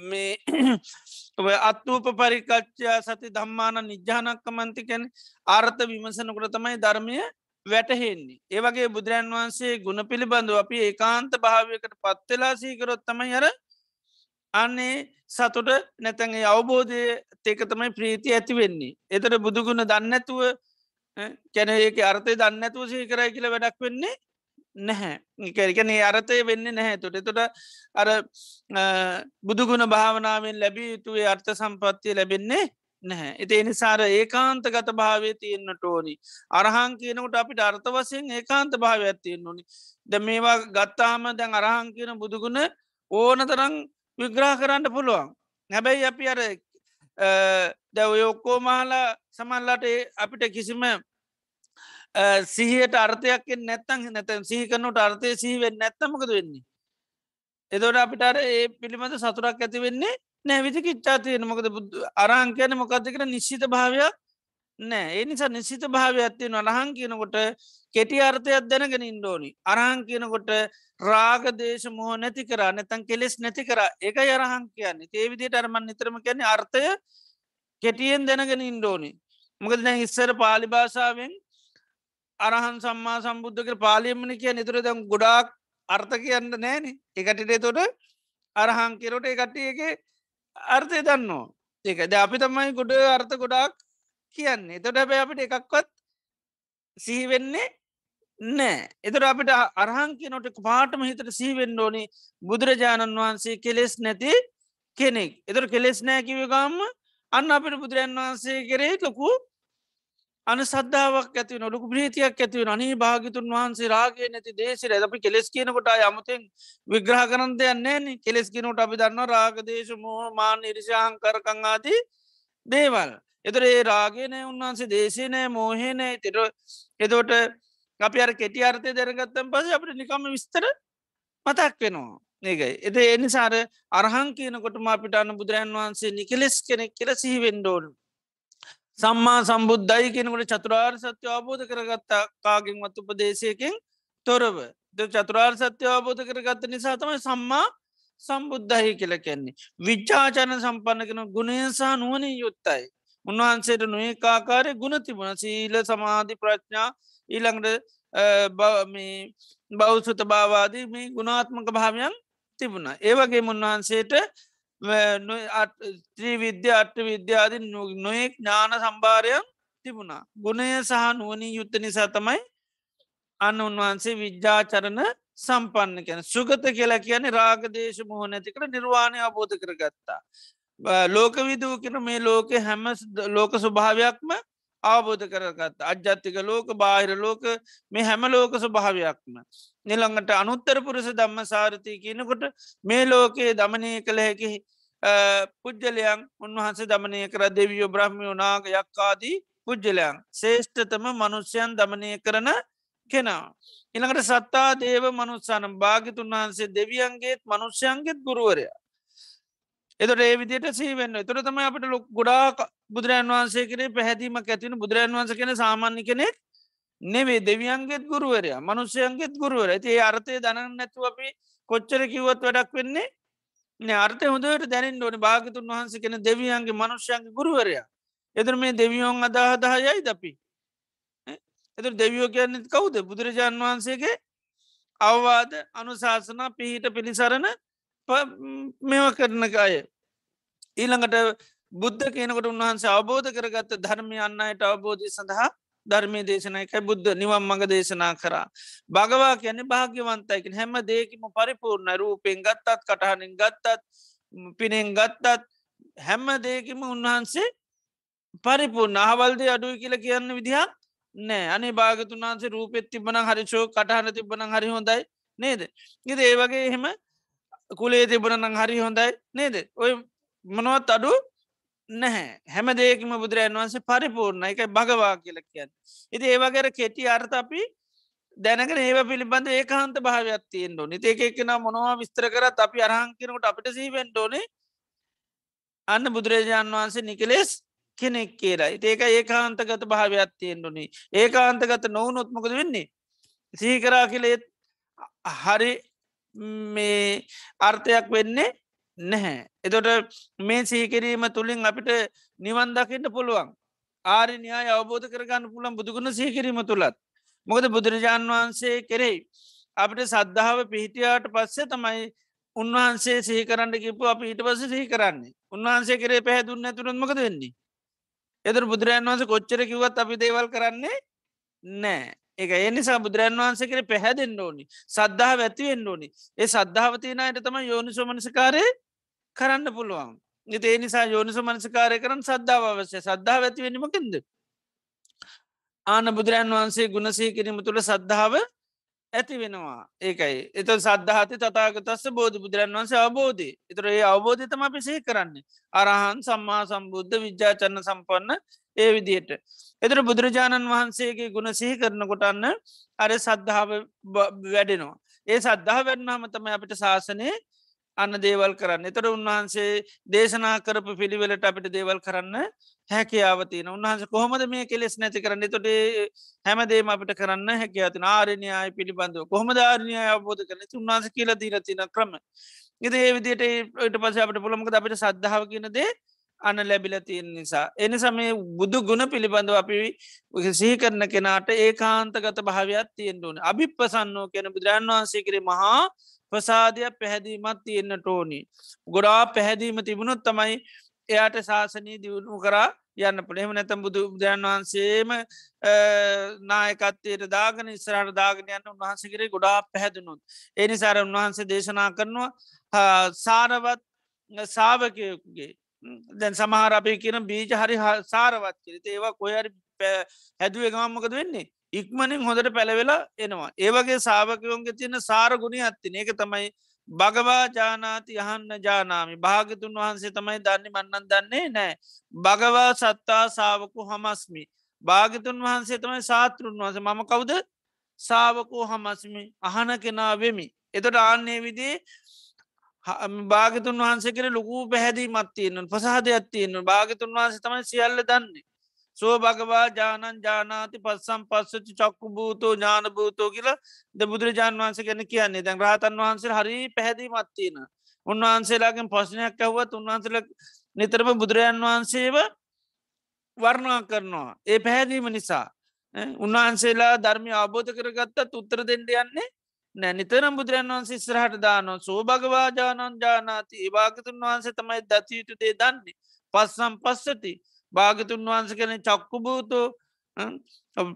මේ (clears throat) අත්වූප පරිකච්චා සති දම්මාන නිජ්‍යානක්ක මන්තිකැන ආර්ථ විමසනකට තමයි ධර්මය වැටහෙන්නේ. ඒවගේ බුදුරන් වහන්සේ ගුණ පිළිබඳව අපි ඒකාන්ත භාවයකට පත්වෙලා සීකරොත් තමයි හර අන්නේ සතුට නැතැගේ අවබෝධය ඒක තමයි ප්‍රීති ඇති වෙන්නේ. එතට බුදුගුණ දන්නඇතුව කැන ඒක අර්ථය දන්නඇතුව සී කරයි කියල වැඩක් වෙන්නේ නැහැ එකැරිකනේ අරතය වෙන්න නැහැ තොට තොට අර බුදුගුණ භාවනාවෙන් ලැබී යුතුවේ අර්ථ සම්පත්තිය ලැබෙන්නේ නැහැ. එති එනිසාර ඒකාන්ත ගත භාවය තියෙන්න්නට ඕනි. අරහන් කියනකට අපිට අර්ථ වසයෙන් ඒකාන්ත භාව ඇත්තියෙන් ඕනි. ද මේවා ගත්තාම දැන් අරහන් කියන බුදුගුණ ඕන තරං විග්‍රහ කරන්න පුළුවන්. හැබැයි අපි අර දැව ඔක්කෝ මහලා සමල්ලට අපිට කිසිම සිහියට අර්ථයක් නැත්තන් නැතැන් සිහිකනුට අර්ථය සිහිවෙන් නැත්තමකද වෙන්නේ. එදොට අපිටර ඒ පිළිබඳ සතුරක් ඇති වෙන්නේ නෑ විචිකිච්චා තියෙන මොකද අරහන් කියන මොකක්දකට නිශ්චිත භාවයක් නෑ. ඒ නිසා නිශ්චිත භාවය ඇත්තියෙන අරහන් කියනකොට කෙටි අර්ථයක් දැනගෙන ඉන්ඩෝනි අරහන් කියනකොට රාගදේශ මොහ නැති කර නැතන් කෙලෙස් නැති කර. එක යරහන් කියන්නේ. ඒවිදිට අරමන් නිතරම කියන්නේ අර්ථය කෙටියෙන් දැනගෙන ඉන්ඩෝනි මොකද දැ ඉස්සර පාලි භාෂාවෙන් අරහන් සම්මා සම්බුද්ධක පාලියමන කිය නිතුර දැම් ගොඩාක් අර්ථ කියන්න නෑන. එකටටේ තොට අරහන් කෙරොට එකට්ටියගේ අර්ථය දන්නවා. ඒක ද අපි තමයි ගොඩ අර්ථ ගොඩාක් කියන්නේ. තොට හැබැ අපිට එකක්වත් සිහිවෙන්නේ නෑ එතර අපිට අරහන් කියනොට පාටම හිතට සීවෙන්න ඕනි බුදුරජාණන් වහන්සේ කෙලෙස් නැති කෙනෙක්. එතර කෙලෙස් නෑකිව ගම්ම අන්න අපිට බුදුරන් වහන්සේ කරේ ලොකු අන සද්ධාවක් ඇති නොලුකු ප්‍රීතියක් ඇතිව අනී භාගිතුන් වහන්සේ රාගේ නැති දේශර අපි කෙලෙස් කියනකොට අමුතෙන් විග්‍රහ කරන්න දෙයන්නේන කෙලෙස් කියනට අපි දන්න රාගදේශ මෝ මාන ඉරිශාහන් කරකංආදී දේවල්. එතර ඒ රාගේනය උන්වහන්සේ දේශනය මෝහනය තිර එදෝට අපි අර කෙටි අර්ථය දැනගත්තම් පස අපට නිකම විස්තර මතක් වෙනවා. ඒකයි එද එනිසාර අරහන් කියනකොටම අපිට අන්න බුදුරන් වහන්සේ නිකලෙස් කෙනෙක් කියල සිහිවෙන්ඩෝනු. සම්මා සම්බුද්ධයි කෙනකට චතුරාර් සත්‍ය අවබෝධ කරගත්තා කාගෙන් මත් උපදේශයකින් තොරව ද චතුරාර් සත්‍ය අවබෝධ කරගත්ත නිසා තමයි සම්මා සම්බුද්ධහි කියල කියන්නේ. විච්චාචන සම්පන්න කෙන ගුණයසා නුවන යුත්තයි. උන්වහන්සේට නොඒ කාකාරය ගුණ තිබුණ සීල සමාධි ප්‍රඥා ඊළඟට බෞසුත භාවාදී මේ ගුණාත්මක භාවයන් තිබුණ. ඒවගේ මුන්වහන්සේට ත්‍රීවිද්‍ය අට්ට විද්‍යාදී නොයෙක් ඥාන සම්භාරයන් තිබුණා. ගුණය සහ නුවනී යුත්ත නිසා තමයි අන්න උන්වහන්සේ විද්‍යාචරණ සම්පන්න කියන සුගත කියලා කියන රාගදේශ මොහ නැතිකට නිර්වාණය අබෝධ කරගත්තා. ලෝක විදූ කෙන මේ ලෝක හැම ලෝක ස්වභාවයක්ම අවබෝධ කරගත් අජ්ජත්තික ලෝක බාහිර ලෝක මේ හැම ලෝක ස්වභාවයක්ම. නිළඟට අනුත්තර පුරුස දම්ම සාරතය කියනකොට මේ ලෝකයේ දමනය කළ හැකි පුද්ගලයන් උන්වහන්සේ දමනය කර දෙවියෝ බ්‍රහ්මියෝ නාග යක්කාදී පුද්ගලයන් ශේෂ්ඨතම මනුෂ්‍යයන් දමනය කරන කෙනා. ඉළඟට සත්තා දේව මනුස්සානම් භාගිතුන් වහන්සේ දෙවියන්ගේත් මනුෂ්‍යයන්ගෙත් ගුරුවරයා. එතට ඒ විදියට සීවෙන්න තුර තම අපට ලොක් ගොඩා බුදුරන් වහන්සේ කරේ පැහැදීමක් ඇතින බුදුරන් වහන්ස කෙන සාමාන්‍ය කෙනෙක් නෙවේ දෙවියන්ගෙත් ගුරුවරයා මනුෂ්‍යයන්ගෙත් ගුරුවර ඇති ඒ අර්ථය දනන්න නැතු අපි කොච්චර කිවත් වැඩක් වෙන්නේ අර්ථය හොඳට දැනින් ඕන. භාගතුන් වහන්ස කෙන දෙවියන්ගේ මනුෂ්‍යයන්ගේ ගුරුවරයා. එදර මේ දෙවියෝන් අදාහදායයි දපි එතු දෙවියෝ කියන්නෙත් කවුද? බුදුරජාණන් වහන්සේගේ අවවාද අනුශාසනා පිහිට පිළිසරණ මෙව කරන අය. ඊළඟට බුද්ධ කියනකට උන්වහන්සේ අවබෝධ කරගත්ත ධර්මය අන්නයට අවබෝධය සඳහා ධර්මය දේශනයකයි බුද්ධ නිවම් මඟ දේශනා කරා. භගවා කියන්නේ භාග්‍යවන්තයකින් හැම දේකම පරිපූර්ණ රූපෙන් ගත්තත් කටහනින් ගත්තත් පිනෙන් ගත්තත් හැම්ම දේකම උන්වහන්සේ පරිපූර්ණ. අහවල්දේ අඩුයි කියල කියන්න විදිහක් නෑ අනි භාගතුන් වහන්සේ රූපෙත් තිබන හරිශෝ කටහන තිබන හරි හොඳයි නේද? ඉද ඒ වගේ එහෙම කුලේ තිබනනම් හරි හොඳයි නේද? ඔය මොනවත් අඩු නැහැ. හැම දේකම බුදුරජන් වන්සේ පරිපූර්ණ එක භගවා කියල කියන්න. ඉති ඒවගේර කෙටි අර්ථ අපි දැනගෙන ඒව පිළිබඳ ඒකාන්ත භාවයක් තියෙන් ඩෝ නිතේක එකෙන මොනවා විස්තර කරත් අපි අරහංකිනකට අපිට සීවෙන්ඩෝනේ අන්න බුදුරජාණන් වහන්සේ නිකලෙස් කෙනෙක් කියලා. ඒක ඒකාන්තගත භාවයක් තියෙන්ඩුනේ ඒකාන්තගත නොවනොත්මකද වෙන්නේ? සීකරා කියලෙත් හරි මේ අර්ථයක් වෙන්නේ නැහැ. එතොට මේ සීකිරීම තුළින් අපිට නිවන් දකිට පුළුවන් ආරි න්‍යාය අවබෝධ කරගන්න පුළන් බුදුගුණ සීකිරීම තුළත්. මොකද බුදුරජාණන් වහන්සේ කෙරෙයි. අපිට සද්ධාව පිහිටියාට පස්සේ තමයි උන්වහන්සේ සහිකරන්න කිපු අප ඊට පස සිහි කරන්නේ උන්වහන්සේ කරේ පැහැදුන්න ඇතුරන්මකද වෙන්නේ. එදර බුදුරජන් වන්ස කොච්චර කිවත් අපි දේවල් කරන්නේ නෑ එක එනිසා බුදුරන් වහන්සේ කර පැහැදෙන්න්න ඕනි සද්ධහ ඇතිවෙන්න ඕනි ඒ සද්ධාවතියනයට තම යෝනිසෝ මනසකාරය කරන්න පුළුවන්. ඒ නිසා යෝනිස මනසකාරය කරන සද්ධාව අවශ්‍ය සද්ධාව ඇතිවෙනීමකින්ද ආන බුදුරන් වහන්සේ ගුණසී කිරීම තුළ සද්ධාව ඇති වෙනවා. ඒකයි. එත සද්ධහති තතාගතස්ස බෝධ බුදුරන් වන්සේ අවබෝධය. එතර ඒ අවබෝධතම පිසේ කරන්නේ. අරහන් සම්මා සම්බුද්ධ විද්‍යාචන්න සම්පන්න ඒ විදියට. එතර බුදුරජාණන් වහන්සේගේ ගුණ සිහි කරන කොටන්න අර සද්ධාව වැඩෙනවා. ඒ සද්ධහ වැඩනාම තම අපිට ශාසනය අන්න දේවල් කරන්න. එතර උන්වහන්සේ දේශනා කරපු පිළිවෙලට අපිට දේවල් කරන්න හැකියාවතින උන්හන්ස කොහොමද මේ කෙලෙස් නැති කරන්න? තොට හැමදේම අපිට කරන්න හැකිවතින ආරණයාය පිළිබඳව. කොහොම ධාරණය අවබෝධ කරන උන්වහන්ස කියල දීරතින ක්‍රම. ඉති ඒ විදියට ට පස අපට පුළමක අපිට සද්ධාව කියනදේ අන්න ලැබිල තියෙන නිසා. එනිසා මේ බුදු ගුණ පිළිබඳව අපි සිහි කරන කෙනාට ඒ කාන්තගත භාවයක් තියෙන්ටුවන අභිප්පසන්නෝ කෙන බුදුරන් වහන්සේ කර මහා ප්‍රසාධයක් පැහැදීමත් තියෙන්න්නට ඕනි. ගොඩා පැහැදීම තිබුණොත් තමයි එයාට ශාසනී දියුණු කරා යන්න පළෙම නැතම් බුදු බුදුරන් වහන්සේම නායකත්තයට දාගන ඉස්රහට දාගෙන යන්න උන්වහන්සකරේ ගොඩා පැහැදුණුත්. එනිසාර උන්වහන්සේ දේශනා කරනවා සාරවත් සාාවකයකුගේ දැන් සමහර අපි කියන බීජ හරි සාරවත් කිරිත ඒවා කොයරි හැදුව ගමම්මකද වෙන්නේ ඉක්මනින් හොඳට පැළවෙලා එනවා. ඒවගේ සාාවකයෝන්ගේ තියන්න සාර ගුණි අත්තින. ඒක තමයි භගවා ජානාති අහන්න ජානාමි. භාගතුන් වහන්සේ තමයි දන්නේ මන්නන් දන්නේ නෑ භගවා සත්තා සාාවකු හමස්මි. භාගතුන් වහන්සේ තමයි සාතෘන් වහස මම කවුද? සාාවකෝ හමස්මි. අහන කෙනා වෙමි. එතට ආන්නේ විදිේ භාගතුන් වහන්සේ කර ලොකූ පැහැදී මත්තියන්න පසාහදයක් තියන්න භාගතුන් වහන්සේ තමයි සියල්ල දන්නේ. සෝ භගවා ජානන් ජානාති පත්සම් පස්සචි චක්කු භූතෝ ඥාන භූතෝ කියලා ද බුදුරජාන් වහන්ස ගැන කියන්නේ. දැන් රාතන් වහන්සේ හරි පැහැදී මත්තියන උන්වහන්සේලාගෙන් පශ්නයක් ඇහුවත් උන්වහන්සල නිතරම බුදුරජාන් වහන්සේව වර්ණා කරනවා. ඒ පැහැදීම නිසා. උන්වහන්සේලා ධර්මය අබෝධ කරගත්තත් උත්තර දෙෙන්ඩ යන්නේ නෑ නිතරම් බුදුරන් වන්සේ ස්රහට දානො සෝ භගවාජානන් ජානාති. ඒවාගතුන් වහන්සේ තමයි දතියුතු දේ දන්නේ. පස්සම් පස්සති. භාගතුන් වහන්ස කන චක්කුභූතු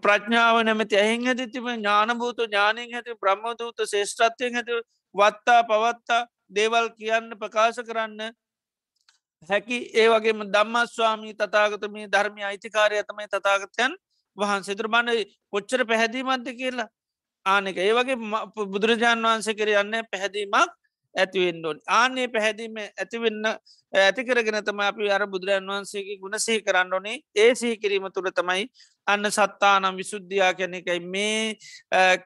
ප්‍රඥාව නැමති ඇහින් ඇතිතිම ඥානභූතු ඥානින් ඇති බ්‍රහ්මදූත ශේෂ්ඨත්වයෙන් ඇති වත්තා පවත්තා දේවල් කියන්න ප්‍රකාශ කරන්න හැකි ඒ වගේම දම්මස්වාමී තතාගතමී ධර්මය අයිතිකාරය තමයි තතාගතයන් වහන්සේතුර බණ කොච්චර පැහැදීමන්ත කියලා? ආනක ඒ වගේ බුදුරජාණන් වහන්සේ කර යන්න පැහැදීමක් ඇතිවෙන්ඩෝන් ආනේ පැහැදීම ඇතිවෙන්න ඇතිකරගෙන තම අපි අර බුදුරන් වහන්සේගේ ගුණ සහි කරන්න ඕනේ. ඒ සහි කිරීම තුළ තමයි අන්න සත්තානම් විසුද්ධයා කැන එකයි. මේ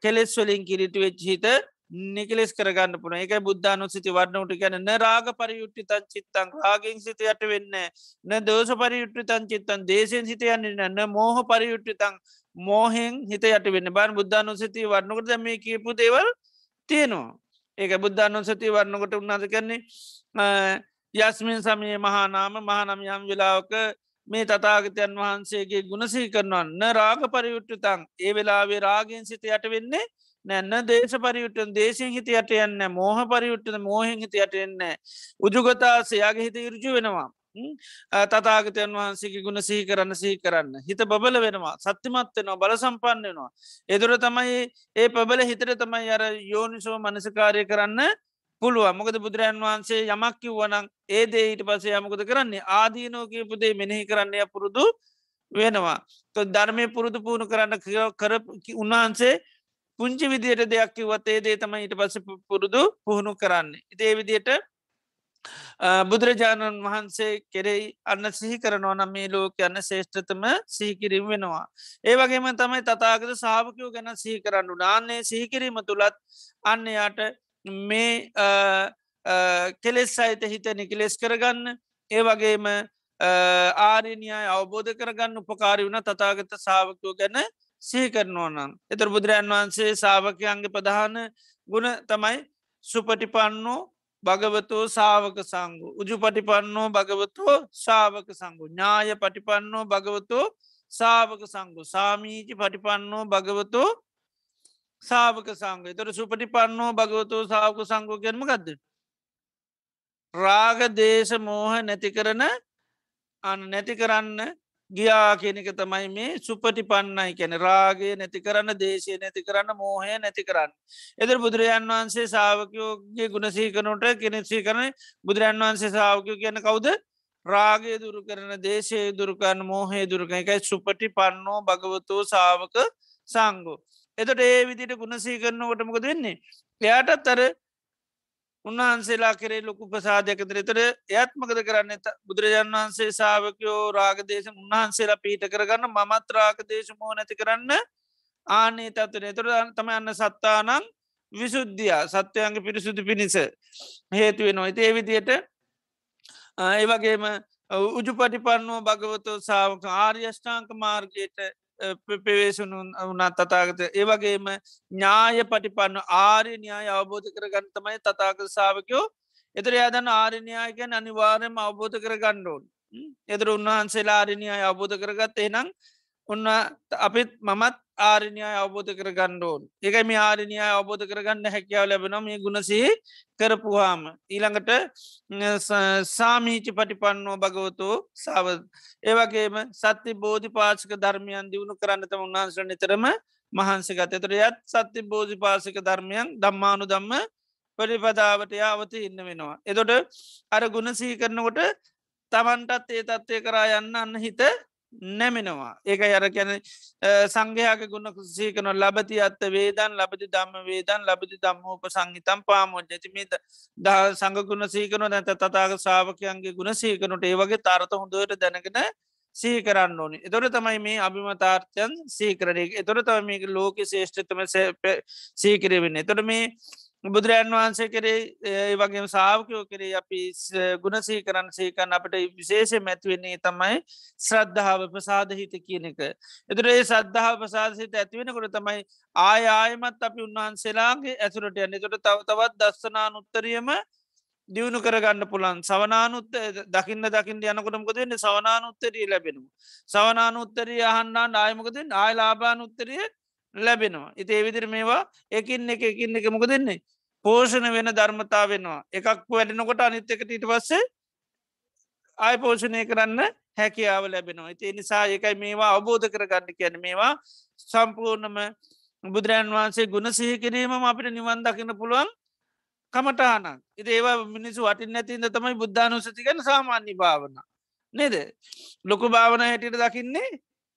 කෙලෙස් වලින් කිරිටු වෙච්චහිත නිකලෙස් කරගන්න පුන එක බුද්ධානු සිති වන්නට ගැන න රාග පරියුට්ටි තන් චිත්තන් රාගෙන් සිත යට වෙන්න න දෝස පරියුට්ටි තන් චිත්තන් දේශයෙන් සිත යන්න න්න මෝහ පරියුට්ටි තන් මෝහෙන් හිත යට වෙන්න බාන් බුද්ධානු සිති වන්නකට මේ කියපු දේවල් තියෙනවා. ඒක බුද්ධානුසති වරන්නකොට උන්නාද කරන්නේ යස්මින් සමයේ මහානාම මහනම් යම් වෙලාවක මේ තතාගතයන් වහන්සේගේ ගුණසී කරනවන්න රාග පරියුට්ටතං ඒ වෙලාවේ රාගෙන් සිත යට වෙන්නේ නැන්න දේශ පරියුට්ටන් දේශයෙන් හිත යට යන්න මෝහ පරියුට්ටන මෝහෙන් හිත යට එන්න උජුගතා සයාගේ හිත ඉරජු වෙනවා. තතාගතයන් වහන්සේගේ ගුණ සිහි කරන්න සිහි කරන්න. හිත බබල වෙනවා සත්‍යමත් වෙනවා බල සම්පන්න වෙනවා. එදුර තමයි ඒ පබල හිතර තමයි අර යෝනිසෝ මනසකාරය කරන්න පුළුව මොකද බුදුරජන් වහන්සේ යමක් කිව්වනං ඒ දේ ඊට පසේ යමකද කරන්නේ? ආදීනෝ කියපුදේ මෙනෙහි කරන්නය පුරුදු වෙනවා. ධර්මය පුරුදු පුුණු කරන්න කර උන්වහන්සේ පුංචි විදියට දෙයක් කිවතේ දේ තම ඊට පස පුරුදු පුහුණු කරන්න. ඉතේ විදියට බුදුරජාණන් වහන්සේ කෙරෙයි අන්න සිහි කරනවා නම් මේ ලෝක යන්න ශේෂ්ඨතම සිහිකිරීම වෙනවා. ඒ වගේම තමයි තතාගත සාාවකයෝ ගැන සිහි කරන්නු නාන්නේ සිහිකිරීම තුළත් අන්න යාට මේ කෙලෙස් සහිත හිත නිකලෙස් කරගන්න ඒ වගේම ආරණියයි අවබෝධ කරගන්න උපකාරි වුණ තතාගත සාාවකයෝ ගැන සිහි කරනවා නම්. එතර බුදුරජන් වහන්සේ සාාවකයන්ගේ ප්‍රධාන ගුණ තමයි සුපටිපන්නෝ භගවතෝ සාවක සංගු උජු පටිපන්නෝ භගවතෝ ශාවක සංගු ඥාය පටිපන්නෝ භගවතෝ සාවක සංගු සාමීචි පටිපන්නෝ භගවතෝ සාවක සංග තොර සුපටිපන්නෝ භගවතෝ සාවක සංගෝ ගැනම ගදද රාග දේශ මෝහ නැති කරන අන නැති කරන්න ගියා කියනක තමයි මේ සුපටි පන්නයි කැන රාගේ නැති කරන්න දේශය නැති කරන්න මෝහය නැති කරන්න. එදර බුදුරජාන් වහන්සේ සාාවකයෝගේ ගුණසීකනොට කෙනෙසී කරන බුදුරන් වහන්සේ සාාවකයෝ කියන කවුද රාගේ දුරු කරන දේශය දුරුකන්න මෝහය දුරකන එකයි සුපටි පන්නෝ භගවතෝ සාාවක සංගෝ. එතට ඒ විදිට ගුණසී කරන ොටමක දෙන්නේ. එයාටත් අර උන්වහන්සේලා කරේ ලොකු ප්‍රසාධයකතර තර එයත්මකද කරන්න? බුදුරජාන් වහන්සේ සාාවකයෝ රාගදේශ උන්වහන්සේලා පීට කරගන්න මමත් රාගදේශමෝ නැති කරන්න ආනේ තත්වන තුර තම අන්න සත්තානං විසුද්ධිය. සත්‍යයන්ගේ පිරිසුදු පිණිස හේතුවෙන නොයිති ඒවිදියට ඒවගේම උජු පටිපන්නෝ භගවතෝ සාාවක ආර්යෂ්ඨාංක මාර්ගයට පෙවේසුණු වනත් තතාගත ඒවගේම ඥාය පටිපන්න ආරය න්‍යාය අවබෝධ කර ගන්තමයි තතාක සාාවකයෝ එතර යාදන්න ආරණයායකැන් අනිවාරයම අවබෝධ කර ගණ්ඩෝන් එතර උන්වහන්සේලා ආරණයාය අවබෝධ කරගත් එනම් උන්න අපිත් මමත් ආරණයා අවබෝධ කර ගණ්ඩෝන් ඒකයි මේ ආරණයා අවබෝධ කරගන්න හැකියාව ලැබෙන මේ ගුණසේ කරපුහාම ඊළඟට සාමීචි පටිපන්නෝ භගවතෝ සාව ඒවගේම සත්‍ය බෝධි පාචක ධර්මයන් දියුණු කරන්නතම උන්හන්සර නිතරම මහන්සගත එතර යත් සත්‍ය බෝධි පාසක ධර්මයන් දම්මානු දම්ම පරිපදාවට යාවත ඉන්න වෙනවා. එතොට අර ගුණසී කරනකොට තමන්ටත් ඒ තත්වය කරා යන්න අන්න හිත නැමෙනවා. ඒක යර කැන සංඝයාක ගුණ සීකන ලබති අත්ත වේදන් ලබති දම්ම වේදන් ලබති දම්මෝප සංහිතම් පාමෝජ ඇතිමේ ද සංගගුණ සීකන නැත තතාක සාාවකයන්ගේ ගුණ සීකනට ඒවගේ තරත හොඳට දැනගෙන සීකරන්න ඕනි. එතොට තමයි මේ අභිමතාර්ථයන් සීකරන එතොට තම මේක ලෝක ශේෂ්ඨතම සීකරවෙන්න එතොට මේ බුදුරජන් වහන්සේ කරේ වගේ සාාවකයෝ කරේ අපි ගුණසී කරන්න සේකන් අපට විශේෂ මැතිවෙන්නේ තමයි ශ්‍රද්ධාව ප්‍රසාධහිත කියන එක. එතුරේ සද්ධාව ප්‍රසාධසිත ඇතිවෙනකොට තමයි ආය ආයමත් අපි උන්වහන්සේලාගේ ඇතුරට යන්න තොට තව තවත් දස්සනාන උත්තරියම දියුණු කරගන්න පුළන් සවනානුත්ත දකින්න දකිින් යනකොටමක දෙන්නේ සවනානුත්තරිය ලැබෙනු. සවනානුත්තරී අහන්නා ආයමකතින් ආය ලාබානුත්තරිය ලැබෙනවා. ඉති ඒවිදිර මේවා එකින් එක එකින් එක මොක දෙන්නේ. පෝෂණ වෙන ධර්මතා වෙනවා. එකක් වැඩෙනකොට අනිත් එකට ඊට පස්සේ ආය පෝෂණය කරන්න හැකියාව ලැබෙනවා. ඉති නිසා ඒකයි මේවා අවබෝධ කරගන්න කියන මේවා සම්පූර්ණම බුදුරන් වහන්සේ ගුණ සිහි කිරීම අපිට නිවන් දකින්න පුළුවන් කමටානක් ඉති ඒවා මිනිසු වටින් නැතින්ද තමයි බුද්ධානුසතිකන සාමාන්‍ය භාවන. නේද ලොකු භාවන හැටියට දකින්නේ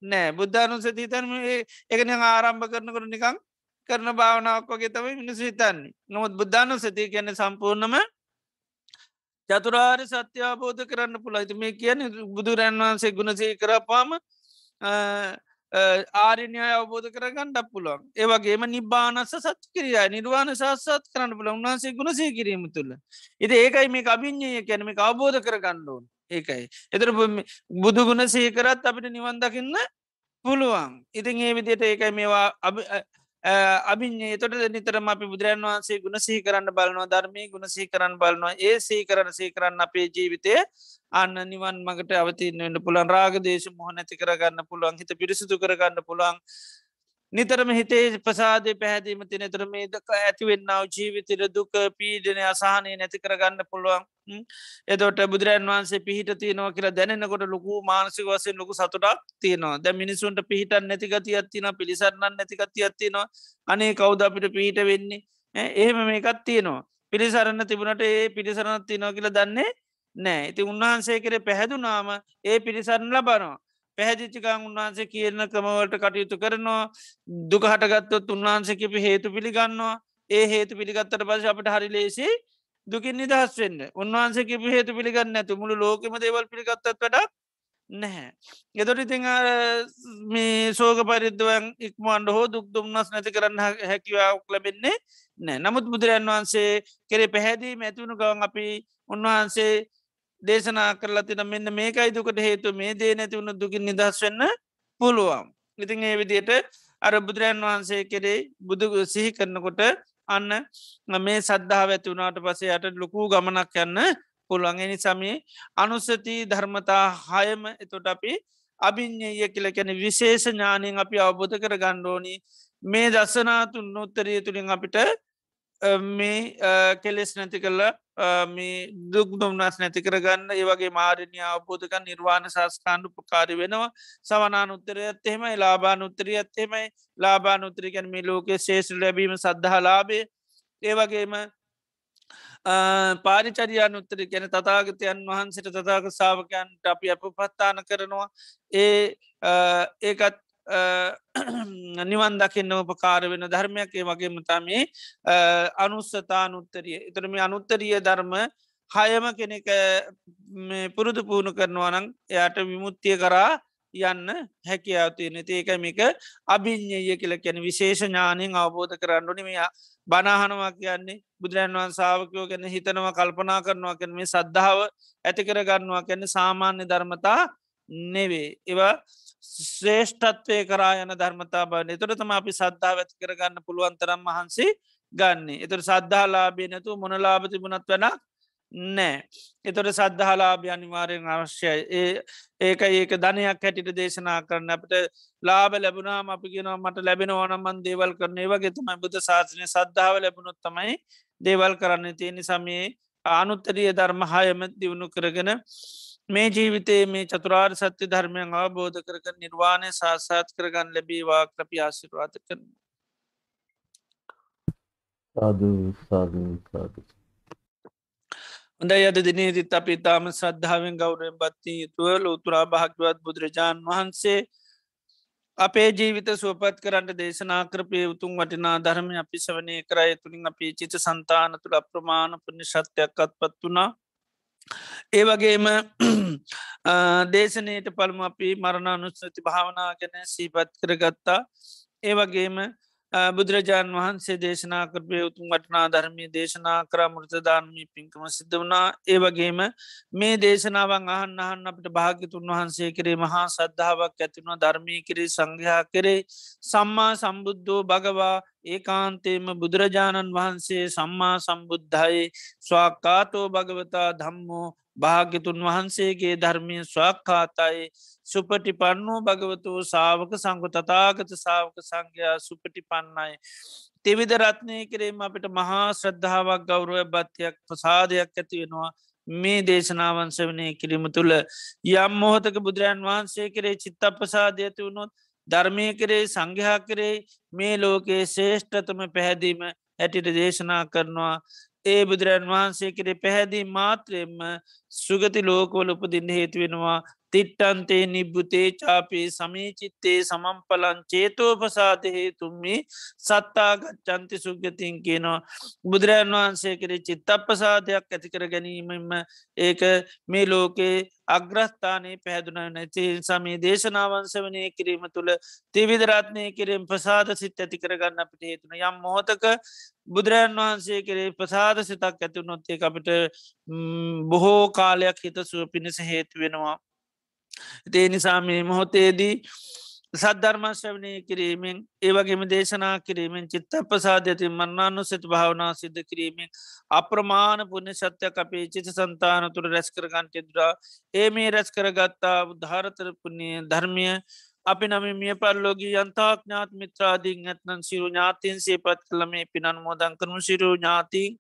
නෑ බුද්ධානුසති තැන්ම එකන ආරම්භ කරනකට නිකං කරන භාවනාවක් වගේ තමයි මිනිස් හිතන්නේ. නොමුත් බුද්ධානුසති කියන සම්පූර්ණම චතුරාර් සත්‍යාබෝධ කරන්න පුළයිති මේ කියන බුදුරන් වහන්සේ ගුණසේ කරපාම ආරණ්‍යය අවබෝධ කරගන්න ඩක් පුළුවන්. ඒවගේම නිබ්බානස සත් කිරිය නිර්වාණ සාසත් කරන්න පුළ උන්වන්සේ ගුණසේ කිරීම තුළ. ඉති ඒකයි මේ අභිං්ඥය කැනම අවබෝධ කරගණ්ඩෝන් ඒකයි. එතර බුදුගුණ සේකරත් අපිට නිවන් දකින්න පුළුවන්. ඉතින් ඒ විදියට ඒකයි මේවා අභින්නේ තොට නිතරම අපි බුදුරන් වහන්සේ ගුණ සහි කරන්න බලනවා ධර්මය ගුණ සහි කරන්න බලනවා. ඒ සහි කරන සහි කරන්න අපේ ජීවිතය අන්න නිවන් මගට අවතින්නන්න පුළන් රාග දේශ මොහ නැති කරගන්න පුළුවන්. හිත පිරිසිදු කරගන්න පුළන් නිතරම හිතේ ප්‍රසාදය පැහැදීම තිනතර මේ දක ඇතිවෙන්නාව ජීවිතර දුක පීඩනය අසාහනය නැති කරගන්න පුළුවන්. එතොට බුදුරන් වන්සේ පිහිට තියනවා කියලා දැනෙනකොට ලොකු මානසික වසයෙන් ලොකු සතුටක් තියෙනවා. දැ මිනිසුන්ට පිහිටන් නැතිගති අත්තින පිළිසරන්න නැතිගති අත්තිනවා අනේ කෞද අපිට පිහිට වෙන්නේ? එහෙම මේකත් තියෙනවා. පිළිසරන්න තිබුණට ඒ පිළිසරණත් තියනවා කියලා දන්නේ නෑ ඉති උන්වහන්සේ කරේ පැහැදුනාම ඒ පිළිසරණ ලබනවා. පැහැදිචිකං උන්වහන්සේ කියන ක්‍රමවලට කටයුතු කරනවා. දුක හටගත්තොත් උන්වහන්සකිපි හේතු පිළිගන්නවා. ඒ හේතු පිළිගත්තට පස අපට හරි ලේසි දුකින් නිදහස් වෙන්න. උන්වහන්සේකිපි හේතු පිළිගන්න ඇතු මුළු ලෝකම දේවල් පිළිගත්තත් වඩා නැහැ. එතොට ඉතිං මේ සෝක පරිද්දුවන් ඉක්මන්ඩ හෝ දුක් දුම්න්නස් නැති කරන්න හැකිවාවක් ලබෙන්නේ නෑ නමුත් බුදුරන් වහන්සේ කෙරේ පැහැදී මැතිවුණු ගවන් අපි උන්වහන්සේ දේශනා කරලා තින මෙන්න මේකයි දුකට හේතු මේ දේ නැතිවුණු දුකින් නිදස් වෙන්න පුළුවන්. ඉතින් ඒ විදියට අර බුදුරන් වහන්සේ කෙරේ බුදු සිහි කරනකොට අන්න මේ සද්ධාව ඇති වුණට පසේ යට ලොකූ ගමනක් යන්න පුළුවන්ගනි සමේ අනුස්සති ධර්මතා හයම එතොට අපි අභිං්ඥය කියල කැන විශේෂ ඥානයෙන් අපි අවබෝධ කර ගණ්ඩෝනි මේ දස්සනාතුන් නොත්තරිය තුළින් අපිට මේ කෙලෙස් නැති කරලා මේ දුක් දුම්නස් නැති කරගන්න ඒවගේ මාරණය අවබෝධක නිර්වාණ සාස්කාණ්ඩු පකාරි වෙනවා. සවනාන උත්තරය ඇත්තෙමයි ලාබාන උත්තරිය ඇත්තෙමයි ලාබාන උත්තරිකැන් මේ ලෝකෙ ශේෂ ලැබීම සද්ධහලාබේ ඒවගේම පාරිචරියන් උත්තර ගැන තතාගතයන් වහන්සට තතාක සාාවකයන්ට අපි අප පත්තාන කරනවා. ඒ ඒකත් (clears throat) නිවන් දකින්න උපකාර වෙන ධර්මයක්. ඒ වගේ මතාමේ අනුස්සතාන උත්තරිය එතරම අනුත්තරිය ධර්ම හයම කෙනෙක පුරුදු පුුණු කරනවා නං එයට විමුත්තිය කරා යන්න හැකියාවතියන ඒක මේක අභිං්ඥය කියල කැන විශේෂ ඥානයෙන් අවබෝධ කරන්නඩනි මෙයා බනාහනවා කියන්නේ බුදුරන් වන් සාාවකයෝ ගැන හිතනවා කල්පනා කරනවා කැන මේ සද්ධාව ඇති කර ගන්නවා කැන සාමාන්‍ය ධර්මතා නෙවේ ඒවා ශ්‍රේෂ්ඨත්වය කරා යන ධර්මතා බව එතුරතම අපි සද්ධාව ඇති කරගන්න පුළුවන්තරම් වහන්සේ ගන්නේ. එතුර සද්ධාලාබේ නැතු මොනලාබ තිබුණත් වනක් නෑ. එතොට සද්ධහලාභ අනිවාරයෙන් අවශ්‍යයි. ඒ ඒක ඒක ධනයක් හැටිට දේශනා කරන්න අපට ලාබ ලැබුණාම අපි ගෙනවා මට ලැබෙන ඕනමන් දේවල් කරන ඒවගේ තමයි බුද ශාසනය සද්ධාව ලැබුණොත් තමයි දේවල් කරන්න තියෙන සමයේ අනුත්තරිය ධර්ම හයම දියුණු කරගෙන මේ ජීවිතේ මේ චතුරාර් සත්‍ය ධර්මයන් අවබෝධ කරක නිර්වාණය සාසාත් කරගන්න ලැබීවා ක්‍රපි ආශිරවාත කරන හොඳයි අද දිනේදිත් අපි තාම සද්ධාවෙන් ගෞරයෙන් බත්ති යුතුව ලෝතුරා භාග්‍යවත් බුදුරජාණන් වහන්සේ අපේ ජීවිත සුවපත් කරන්න දේශනා කරපය උතුන් වටිනා ධර්ම අපි සවනය කරය තුළින් අපි චිත සන්තාන තුළ අප්‍රමාණ පුුණ ශත්‍යයක්කත් පත් වනා ඒ වගේම (clears throat) දේශනයට පළම අපි මරණානුස්සති භාවනා ගැන සීපත් කරගත්තා. ඒ වගේම බුදුරජාණන් වහන්සේ දේශනා කරපය උතුම් වටනා ධර්මය දේශනා කරා මෘතධානමී පින්කම සිද්ධ වනා ඒ වගේම මේ දේශනාවන් අහන්න අහන්න අපට භාග්‍යතුන් වහන්සේ කරේ මහා සද්ධාවක් ඇතිවුණ ධර්මී කරේ සංඝයා කරේ. සම්මා සම්බුද්ධෝ භගවා ඒ කාන්තේම බුදුරජාණන් වහන්සේ සම්මා සම්බුද්ධයි. ස්වාක්කාතෝ භගවතා ධම්මෝ. භාග්‍යතුන් වහන්සේගේ ධර්මය ස්වක්කාතයි සුපටි පන්නෝ භගවතුෝ සාවක සංගු තතාගත සාවක සංඝයා සුපටි පන්නයි. තෙවිද රත්නය කිරීම අපිට මහා ශ්‍රද්ධාවක් ගෞරුව බත්තියක් ප්‍රසාදයක් ඇතිවෙනවා මේ දේශනාවන්ස වනය කිරීම තුළ යම් මොහොතක බුදුරන් වහන්සේ කරේ චිත්ත ප්‍රසාධ ඇති වුණොත් ධර්මය කරේ සංඝයා කරේ මේ ලෝකයේ ශේෂ්ඨතම පැහැදීම ඇටිට දේශනා කරනවා. ඒ බුදුරන් වහන්සේ කරේ පැහැදී මාත්‍රයෙන්ම සුගති ලෝකවල උපදින්න හේතුවෙනවා තිට්ටන්තේ නිබ්බුතේ චාපේ සමීචිත්තේ සමම්පලන් චේතෝපසාධහේ තුම්මි සත්තාගච්චන්ති සුගතින් කියනවා. බුදුරජන් වහන්සේ කරේ චිත්තප්පසාධයක් ඇතිකර ගැනීමම ඒක මේ ලෝකේ අග්‍රස්ථානයේ පැහැදුන නැති සමේ දේශනාවන්ස වනය කිරීම තුළ තිවිදරත්නය කිරීම ප්‍රසාද සිත් ඇති කරගන්න අපිට හේතුන යම් මොහොතක බුදුරජන් වහන්සේ කරේ ප්‍රසාද සිතක් ඇති නොත්තේ අපිට බොහෝ කාලයක් හිත සුව පිණිස හේතු වෙනවා. ඒ නිසා මේ මොහොතේදී සද්ධර්මශ්‍රවනය කිරීමෙන් ඒවගේම දේශනා කිරීමෙන් චිත්ත ප්‍රසාධ ඇති මන්නානු සිත භාවනා සිද්ධ කිරීමෙන් අප්‍රමාණ පුුණ සත්‍යයක් අපේ චිත සන්තාන තුළ රැස්කරගන්ටෙදරා ඒ මේ රැස් කරගත්තා උද්ධාරතර පුුණ්‍ය ධර්මය අපි නම මිය පල්ලෝගී යන්තාක් ඥාත් මිත්‍රාදීන් ඇත්නන් සිරු ඥාතින් සේපත් කළ මේ පිනන් මෝදන් කරනු සිරු ඥාතිීන්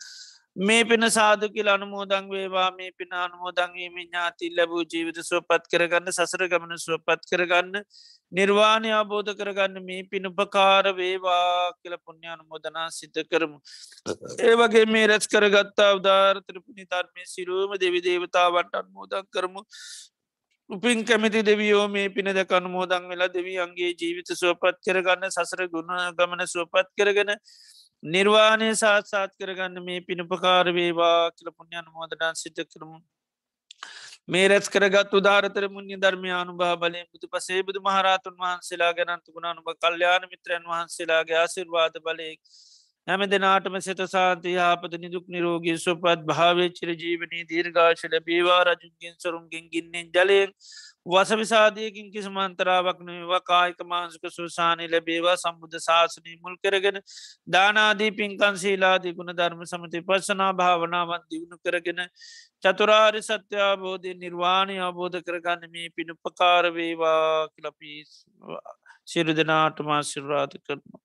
මේ පෙන සාදු කියල අනුමෝදං වේවා මේ පින අනුමෝදංවීම ඥාති ලැබූ ජීවිත සුවපත් කරගන්න සසර ගමන සුවපත් කරගන්න නිර්වාණය අබෝධ කරගන්න මේ පිනුපකාර වේවා කියල පුුණ්‍ය අනුමෝදනා සිත කරමු. ඒවගේ මේ රැස් කරගත්තා උදාර ත්‍රපුණි ධර්මය සිරුවම දෙවි දේවතාවට අන්මෝදන් කරමු උපින් කැමති දෙවියෝ මේ පින දකන්න මෝදන් වෙලා දෙවියන්ගේ ජීවිත සුවපත් කරගන්න සසර ගුණ ගමන සුවපත් කරගෙන නිර්වාණය සාත්සාත් කරගන්න මේ පිණපකාර වේවා කියල පුුණ්ඥන් මෝදටන් සිත කරමු. මේ රැස් කරගත් උදාරතර මුන්්‍ය ධර්මයානු භා බලය බුදු පසේ බුදු මහරතුන් වහන්සේලා ගැනන්තු ගුණානුභ කල්්‍යයාන මිත්‍රයන් වහන්සේලාගේ ආසිර්වාද බලයෙක් හැම දෙනාටම සෙත සාන්ති යාපත නිදුක් නිරෝගී සුපත් භාවච්චිර ජීවනී දීර්ඝාශල බේවා රජුන්ගෙන් සරුන්ගෙන් ගින්නෙන් ජලයෙන් වසවිසාධයකින් කිසිමන්තරාවක් නවා කායික මාංසක සුසානය ලැබේවා සම්බුද්ධ ශාසනය මුල් කරගෙන දානාදී පින්කන් සීලාදී ගුණ ධර්ම සමති පස්සනා භාවනාවන් දියුණු කරගෙන චතුරාරි සත්‍යාබෝධය නිර්වාණය අවබෝධ කරගන්න මේ පිණුපකාරවේවා කලපිස් සිරු දෙනාටමා සිරාධ කරනවා.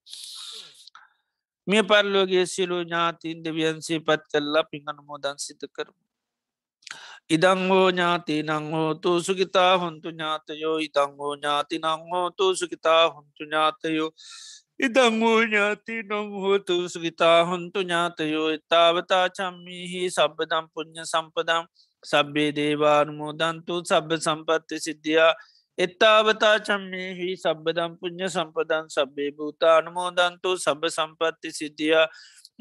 මේ පරලෝගේ සිලු ඥාතින් දෙවියන්සේ පත් කල්ලා පිංහන මෝදන් සිත කරමු. ඉදංහෝ ඥාති නංහෝතු සුගිතා හොන්තු ඥාතයෝ ඉදංහෝ ඥාති නංහෝතු සුගිතා හොන්තු ඥාතයෝ ඉදංහෝ ඥාති නොංහෝතු සුගිතා හොන්තු ඥාතයෝ ඉතාවතා චම්මිහි සබ්බදම් පුුණ්්‍ය සම්පදම් සබ්බේ දේවානුමෝදන්තු සබ්බ සම්පත්ති සිද්ධියා එත්තාවතා චම්මේහි සබ්බදම් පුුණ්්‍ය සම්පදන් සබ්බේ භූතානුමෝදන්තු සබ සම්පත්ති සිද්ධියා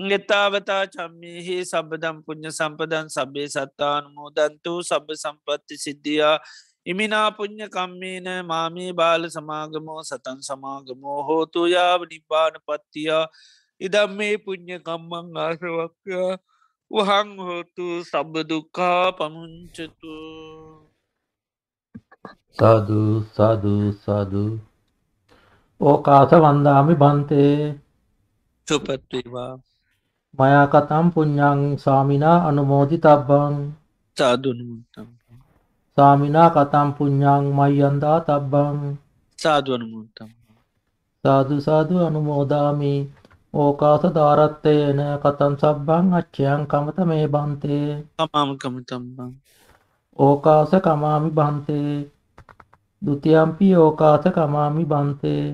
එතාවතා චම්මේහි සබදම් පුුණ්්‍ය සම්පදන් සබේ සත්තානුමෝදන්තු සබ සම්පත්ති සිද්ධියා ඉමිනා පුුණ්්‍ය කම්මේන මාමී බාල සමාගමෝ සතන් සමාගමෝ හෝතු යාව නිබ්බාන පත්තියා ඉදම් මේ පුුණ්්‍ය කම්මං ආසවක්කා වහං හෝතු සබදුකා පමුංචතු සාධු සාධු සාධු ඕකාස වන්දාමි බන්තේ සුපත්වේවා මයා කතම් පුඤ්ඤං සාමිනා අනුමෝදි තබ්බං සාධනුමුතම් සාමිනා කතම් පුඤ්ඤං මය්යන්දා තබ්බං සාධවනමුතම් සාදු සාදු අනුමෝදාමි. ඕකාස දාරත්තයන කතම් සබ්බං අච්චයන් කමත මේ බන්තේ. කමාම කමතම්බං ඕකාස කමාමි බන්තේ. ဒ ුතියම්පි ඕකාස කමාමි බන්තේ.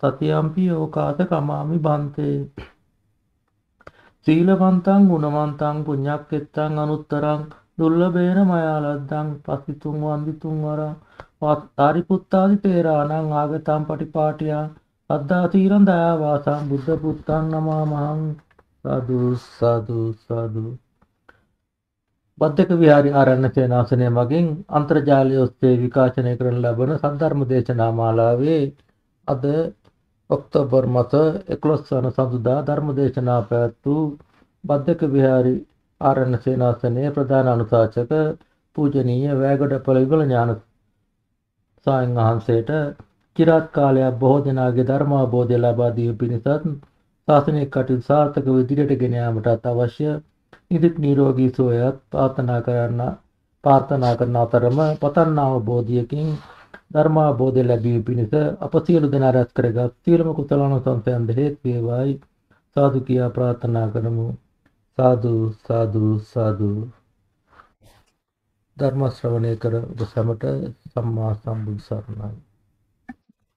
තතියම්පි ඕකාස කමාමි බන්තේ සීලවන්තං ගුණවන්තං පුඤ්ඤක්කෙත්තං අනුත්තරං දුර්ලභේන මයාලද්දං පස්සිතුන් වන්දිතුන් වරං වාරිපුත්තාදි තේරාණං ආගතම් පටිපාටියා අද්දාතීරන් දයාවාසං බුද්ධ පුත්තං නමාමහං. සාදු සාදු සාදු. බද්ධක විහාරි ආරණ්‍ය සේනාසනය මගින් අන්තර්ජාලය ඔස්සේ විකාශනය කරන ලබන සද්ධර්ම දේශනා මාලාවේ අද ඔක්තෝබර් මස 11 වන සඳුදා ධර්ම දේශනා පැවැත් වූ බද්දක විහාරි ආරණ්‍ය සේනාසනයේ ප්‍රධාන අනුශාසක පූජනීය වැයගොඩපළ විමල ඥාන සායන් වහන්සේට চিරාත් කාලයක් බොහෝ දෙනාගේ ධර්ම අවබෝධය ලබා දීම පිණිසත් ශාසනික කටයුතු සාර්ථකව ඉදිරියට ගෙන යාමටත් අවශ්‍ය නිදුක් නිරෝගී සුවයත් ප්‍රාර්ථනා කරන්න ප්‍රාර්ථනා කරන අතරම පතන් අවබෝධයකින් ධර්මාබෝධය ලැබීම පිණිස අප සියලු දෙනා රැස් කරගත් සියලුම කුසලානුසංසයන් හේතු වේවායි. සාදු කියා ප්‍රාර්ථනා කරමු. සාදු සාදු සාදු. ධර්ම ශ්‍රවණය කර ඔබ සැමට සම්මා සම්බුදු සරණයි.